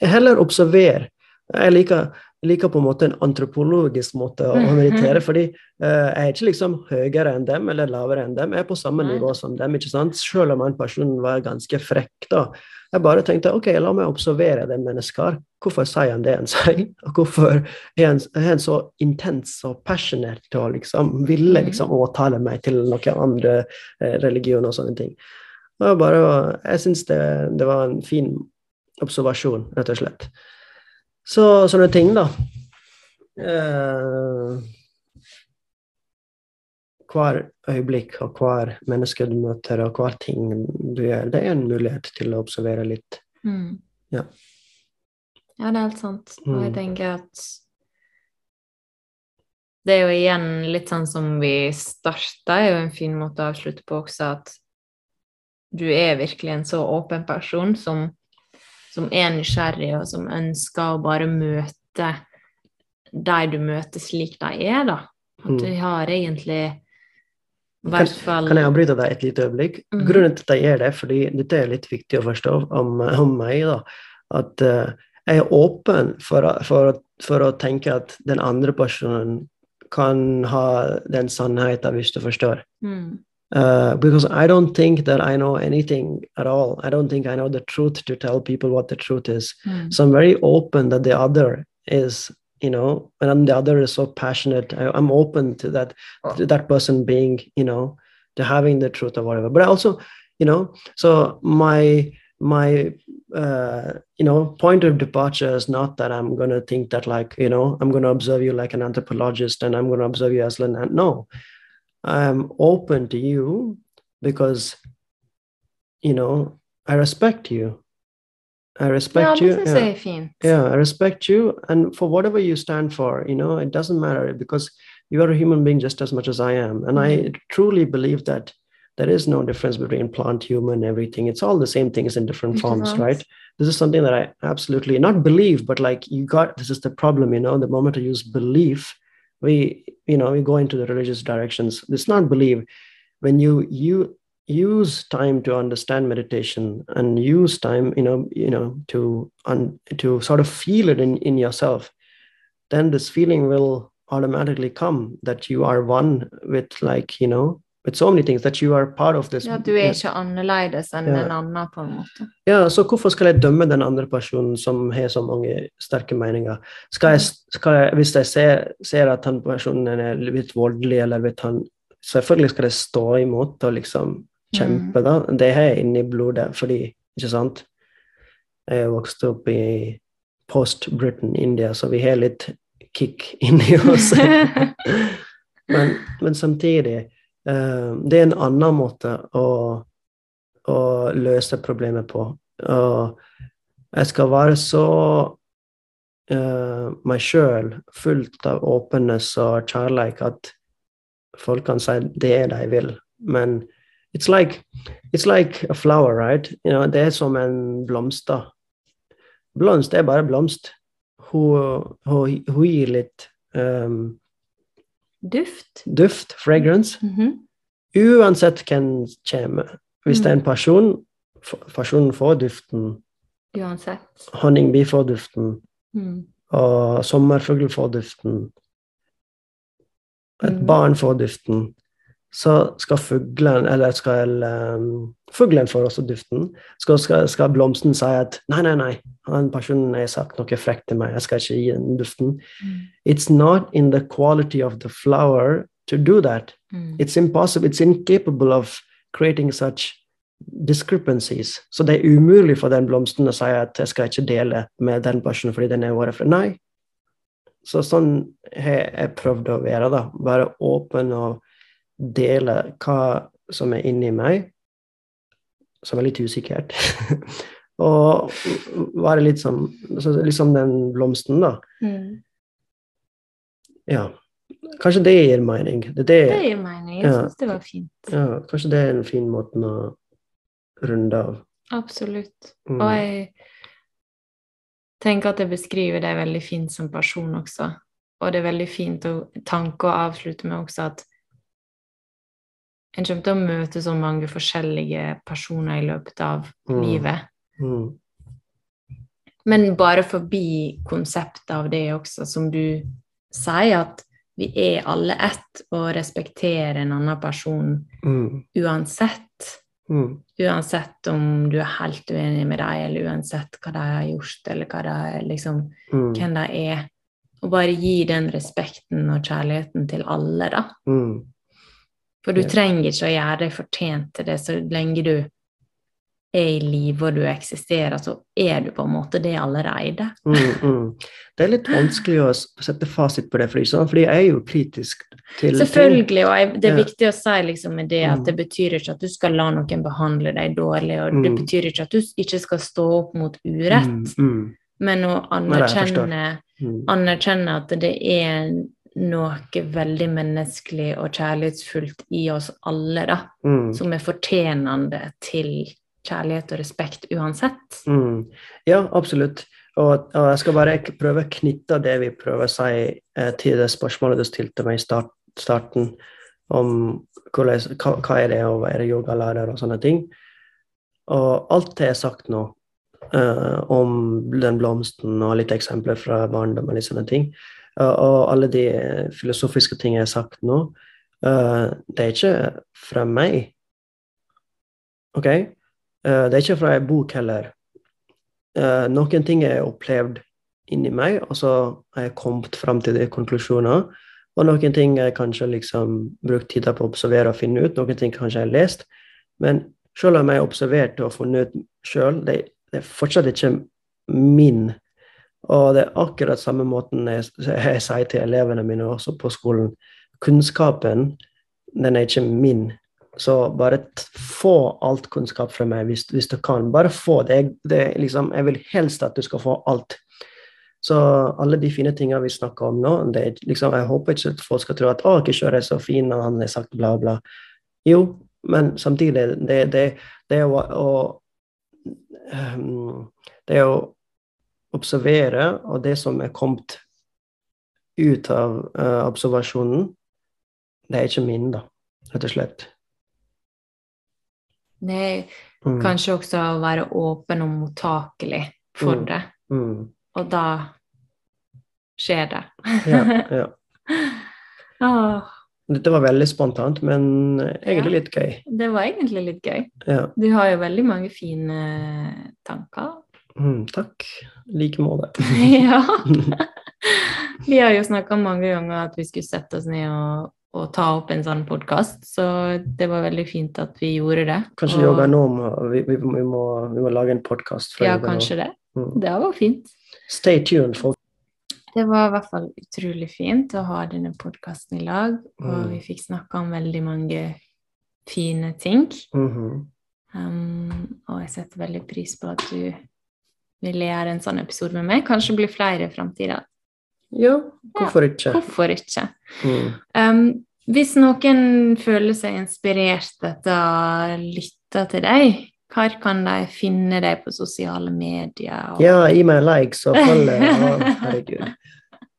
Heller observer. Jeg liker, liker, på en måte en antropologisk måte å meditere, fordi uh, jeg er ikke liksom høyere enn dem eller lavere enn dem. Jeg er på samme nivå som dem, ikke sant? selv om en person var ganske frekk. da. Jeg bare tenkte ok, la meg observere det mennesket. Hvorfor sier han det han sier? Og hvorfor er han, så intens og passionate og liksom ville Mhm. liksom overtale meg til noen andre eh, religioner og sånne ting. Og bare, jeg syns det, det var en fin observasjon, rett og slett. Så sånne ting, da. Eh, hver øyeblikk og hver menneske du møter, og hver ting du gjør, det er en mulighet til å observere litt. Mm. Ja. Ja, det er helt sant. Og jeg Mm. tenker at det er jo igjen litt sånn som vi starta, er jo en fin måte å avslutte på også, at du er virkelig en så åpen person som, som er nysgjerrig, og som ønsker å bare møte de du møter slik de er, da. At Mm. de har egentlig fall Kan jeg avbryte deg et lite øyeblikk? Mhm. Grunnen til at jeg gjør det, fordi dette er litt viktig å forstå om, om meg, da, at uh, jeg er åpen for, for, for å tenke at den andre personen kan ha den sannheten, hvis du forstår. mm. Uh, because I don't think that I know anything at all. I don't think I know the truth to tell people what the truth is. Mm. So I'm very open that the other is, you know, and the other is so passionate. I, I'm open to that, to that person being, you know, to having the truth or whatever. But I also, you know, so my my uh, you know point of departure is not that I'm gonna think that like you know I'm gonna observe you like an anthropologist and I'm gonna observe you as an no. I'm open to you because you know I respect you. I respect you. yeah. fint. Yeah, I respect you and for whatever you stand for, you know, it doesn't matter because you are a human being just as much as I am. And I truly believe that there is no difference between plant, human, everything. It's all the same things in different forms, right? This is something that I absolutely not believe, but like you got this is the problem, you know, the moment I use belief, we, you know, we go into the religious directions. It's not believe When you you use time to understand meditation and use time you know you know to un, to sort of feel it in, in yourself then this feeling will automatically come that you are one with like you know with so many things that you are part of this Ja, du er ikke annerledes enn Ja. en annen, på en måte. ja, så hvorfor skal jeg dømme den andre personen som har så mange sterke meninger? Skal jeg, skal jeg, hvis jeg ser, ser at den personen er litt voldelig, eller vet han Selvfølgelig skal jeg stå imot og liksom kjempe, da. Det har jeg inni blodet, fordi Ikke sant? Jeg vokste opp i post-Britain, India, så vi har litt kick inni oss. men, men samtidig Det er en annen måte å, å løse problemet på. Og jeg skal være så uh, meg sjøl, fullt av åpenhet og kjærlighet, at folk kan si det de vil. Men it's like, it's like a flower, right? You know, det er som en blomst. da. Blomst er bare blomst. Hun, hun, hun gir litt um, Duft. duft, fragrance, Mhm. uansett hvem kommer. Hvis det er en person, personen får duften, Uansett. honningbi får duften, Mm. og sommerfugl får duften, et Mm. barn får duften, så skal fuglen, eller skal um, fuglen får også duften, skal, skal, skal blomsten si at nei, nei, nei, han personen har sagt noe frekt til meg, jeg skal ikke gi den duften. Mm. It's not in the quality of the flower to do that. Mm. It's impossible, it's incapable of creating such discrepancies. Så det er umulig for den blomsten å si at jeg skal ikke dele med den personen fordi den er vår. Nei, så sånn har jeg prøvd å være, da. Være åpen og dele hva som er inni meg, som er litt usikkert. og være litt som liksom den blomsten, da. Mm. Ja. Kanskje det gir mening. Det, det, Det gir mening. Jeg Ja. syns det var fint. ja, kanskje det er en fin måte å runde av. Absolutt. Mm. Og jeg tenker at jeg beskriver deg veldig fint som person også. Og det er veldig fint å tanke og avslutte med også at en kommer til å møte så mange forskjellige personer i løpet av Mm. livet. Mm. Men bare forbi konseptet av det også, som du sier, at vi er alle ett og respekterer en annen person Mm. uansett. Mm. Uansett om du er helt uenig med dem, eller uansett hva de har gjort, eller hva de, liksom, Mm. hvem de er. Og bare gi den respekten og kjærligheten til alle, da. Mm. For du trenger ikke å gjøre deg fortjent til det så lenge du er i live og du eksisterer, så er du på en måte det allerede. Mm, mm. Det er litt vanskelig å sette fasit på det, for, ikke fordi jeg er jo kritisk til. Selvfølgelig, og jeg, det er Ja. viktig å si liksom med det at Mm. det betyr ikke at du skal la noen behandle deg dårlig, og det Mm. betyr ikke at du ikke skal stå opp mot urett, Mm, mm, men å anerkjenne, anerkjenne at det er noe veldig menneskelig og kjærlighetsfullt i oss alle, da, Mm, som er fortjenende til kjærlighet og respekt uansett. mm. Ja, absolutt. Og, og jeg skal bare prøve å knytte det vi prøver å si eh, til det spørsmålet du stilte meg i start, starten, om hvordan, hva, hva er det å være yogalærer og sånne ting. Og alt det er sagt nå, eh, om den blomsten og litt eksempler fra barndom og litt sånne ting, og, og alle de eh, filosofiske ting jeg har sagt nå, eh, det er ikke fra meg. Ok? Eh, det er ikke fra en bok heller. Eh, noen ting jeg har opplevd inni meg, og så har jeg kommet fram til de konklusjoner. Og noen ting jeg kanskje liksom brukt tid på å observere og finne ut. Noen ting kanskje jeg har lest. Men selv om jeg har observert og funnet ut sjøl, det, det er fortsatt ikke min. Og det er akkurat samme måten jeg, jeg sier til elevene mine også på skolen. Kunnskapen, den er ikke min. Så bare få alt kunnskap fra meg hvis, hvis du kan. Bare få det. det liksom, jeg vil helst at du skal få alt. Så alle de fine tingene vi snakker om nå, det liksom, jeg håper ikke at folk skal tro at å, Kishore er så fin, og han har sagt bla, bla. Jo, men samtidig, det, det, det er å, å um, Det å observere, og det som er kommet ut av uh, observasjonen, det er ikke min, da, rett og slett. Det er Mm. kanskje også å være åpen og mottakelig for Mm. det, Mm. og da skjer det. Ja, ja. Åh, Dette var veldig spontant, men egentlig Ja. litt gøy. det var egentlig litt gøy. Ja. Du har jo veldig mange fine tanker. Mm, takk. I like måte. ja. Vi har jo snakka mange ganger at vi skulle sette oss ned og, og ta opp en sånn podkast, så det var veldig fint at vi gjorde det. Kanskje Og- yoga nå må vi, vi, vi, må, vi må lage en podkast fra Ja, yoga nå. kanskje det. Mm. Det var fint. Stay tuned, folk. Det var i hvert fall utrolig fint å ha denne podkasten i lag, og Mm. vi fikk snakka om veldig mange fine ting. Mhm. Um, og jeg setter veldig pris på at du ville gjøre en sånn episode med meg. Kanskje blir flere i framtida. Ja, hvorfor ikke? Hvorfor ikke? Mm. Um, hvis noen føler seg inspirert etter å lytte til deg, hvor kan de finne deg på sosiale medier? og- Ja, gi meg en like, så følger jeg. Herregud.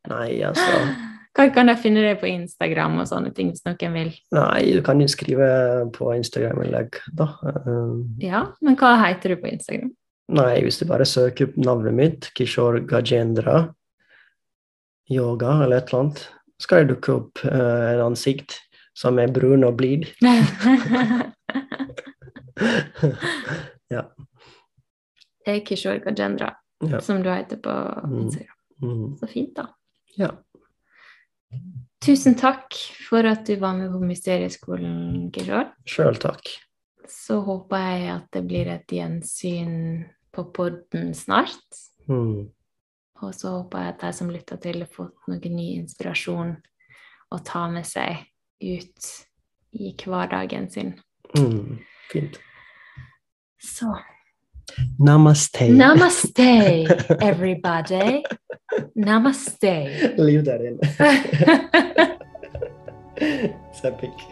Nei, altså. Hvor kan de finne deg på Instagram og sånne ting, hvis noen vil? Nei, du kan jo skrive på Instagram-innlegg, da. Um, Ja, men hva heter du på Instagram? Nei, hvis du bare søker opp navnet mitt, Kishore Gajendra, yoga eller et eller annet, skal det dukke opp uh, en ansikt som er brun og blid. ja. Det er Kishore Gajendra, Ja. som du heter på Mm. Instagram. Mm. Så fint, da. ja. Tusen takk for at du var med på Mysterieskolen, Kishore. Sjøl takk. Så håper jeg at det blir et gjensyn på podden snart. Mm. Og så håper jeg at de som lytter til, har fått noe ny inspirasjon å ta med seg ut i hverdagen sin. Mm, fint. Så Namaste. namaste, everybody. Namaste. Liv der inne. Sepik.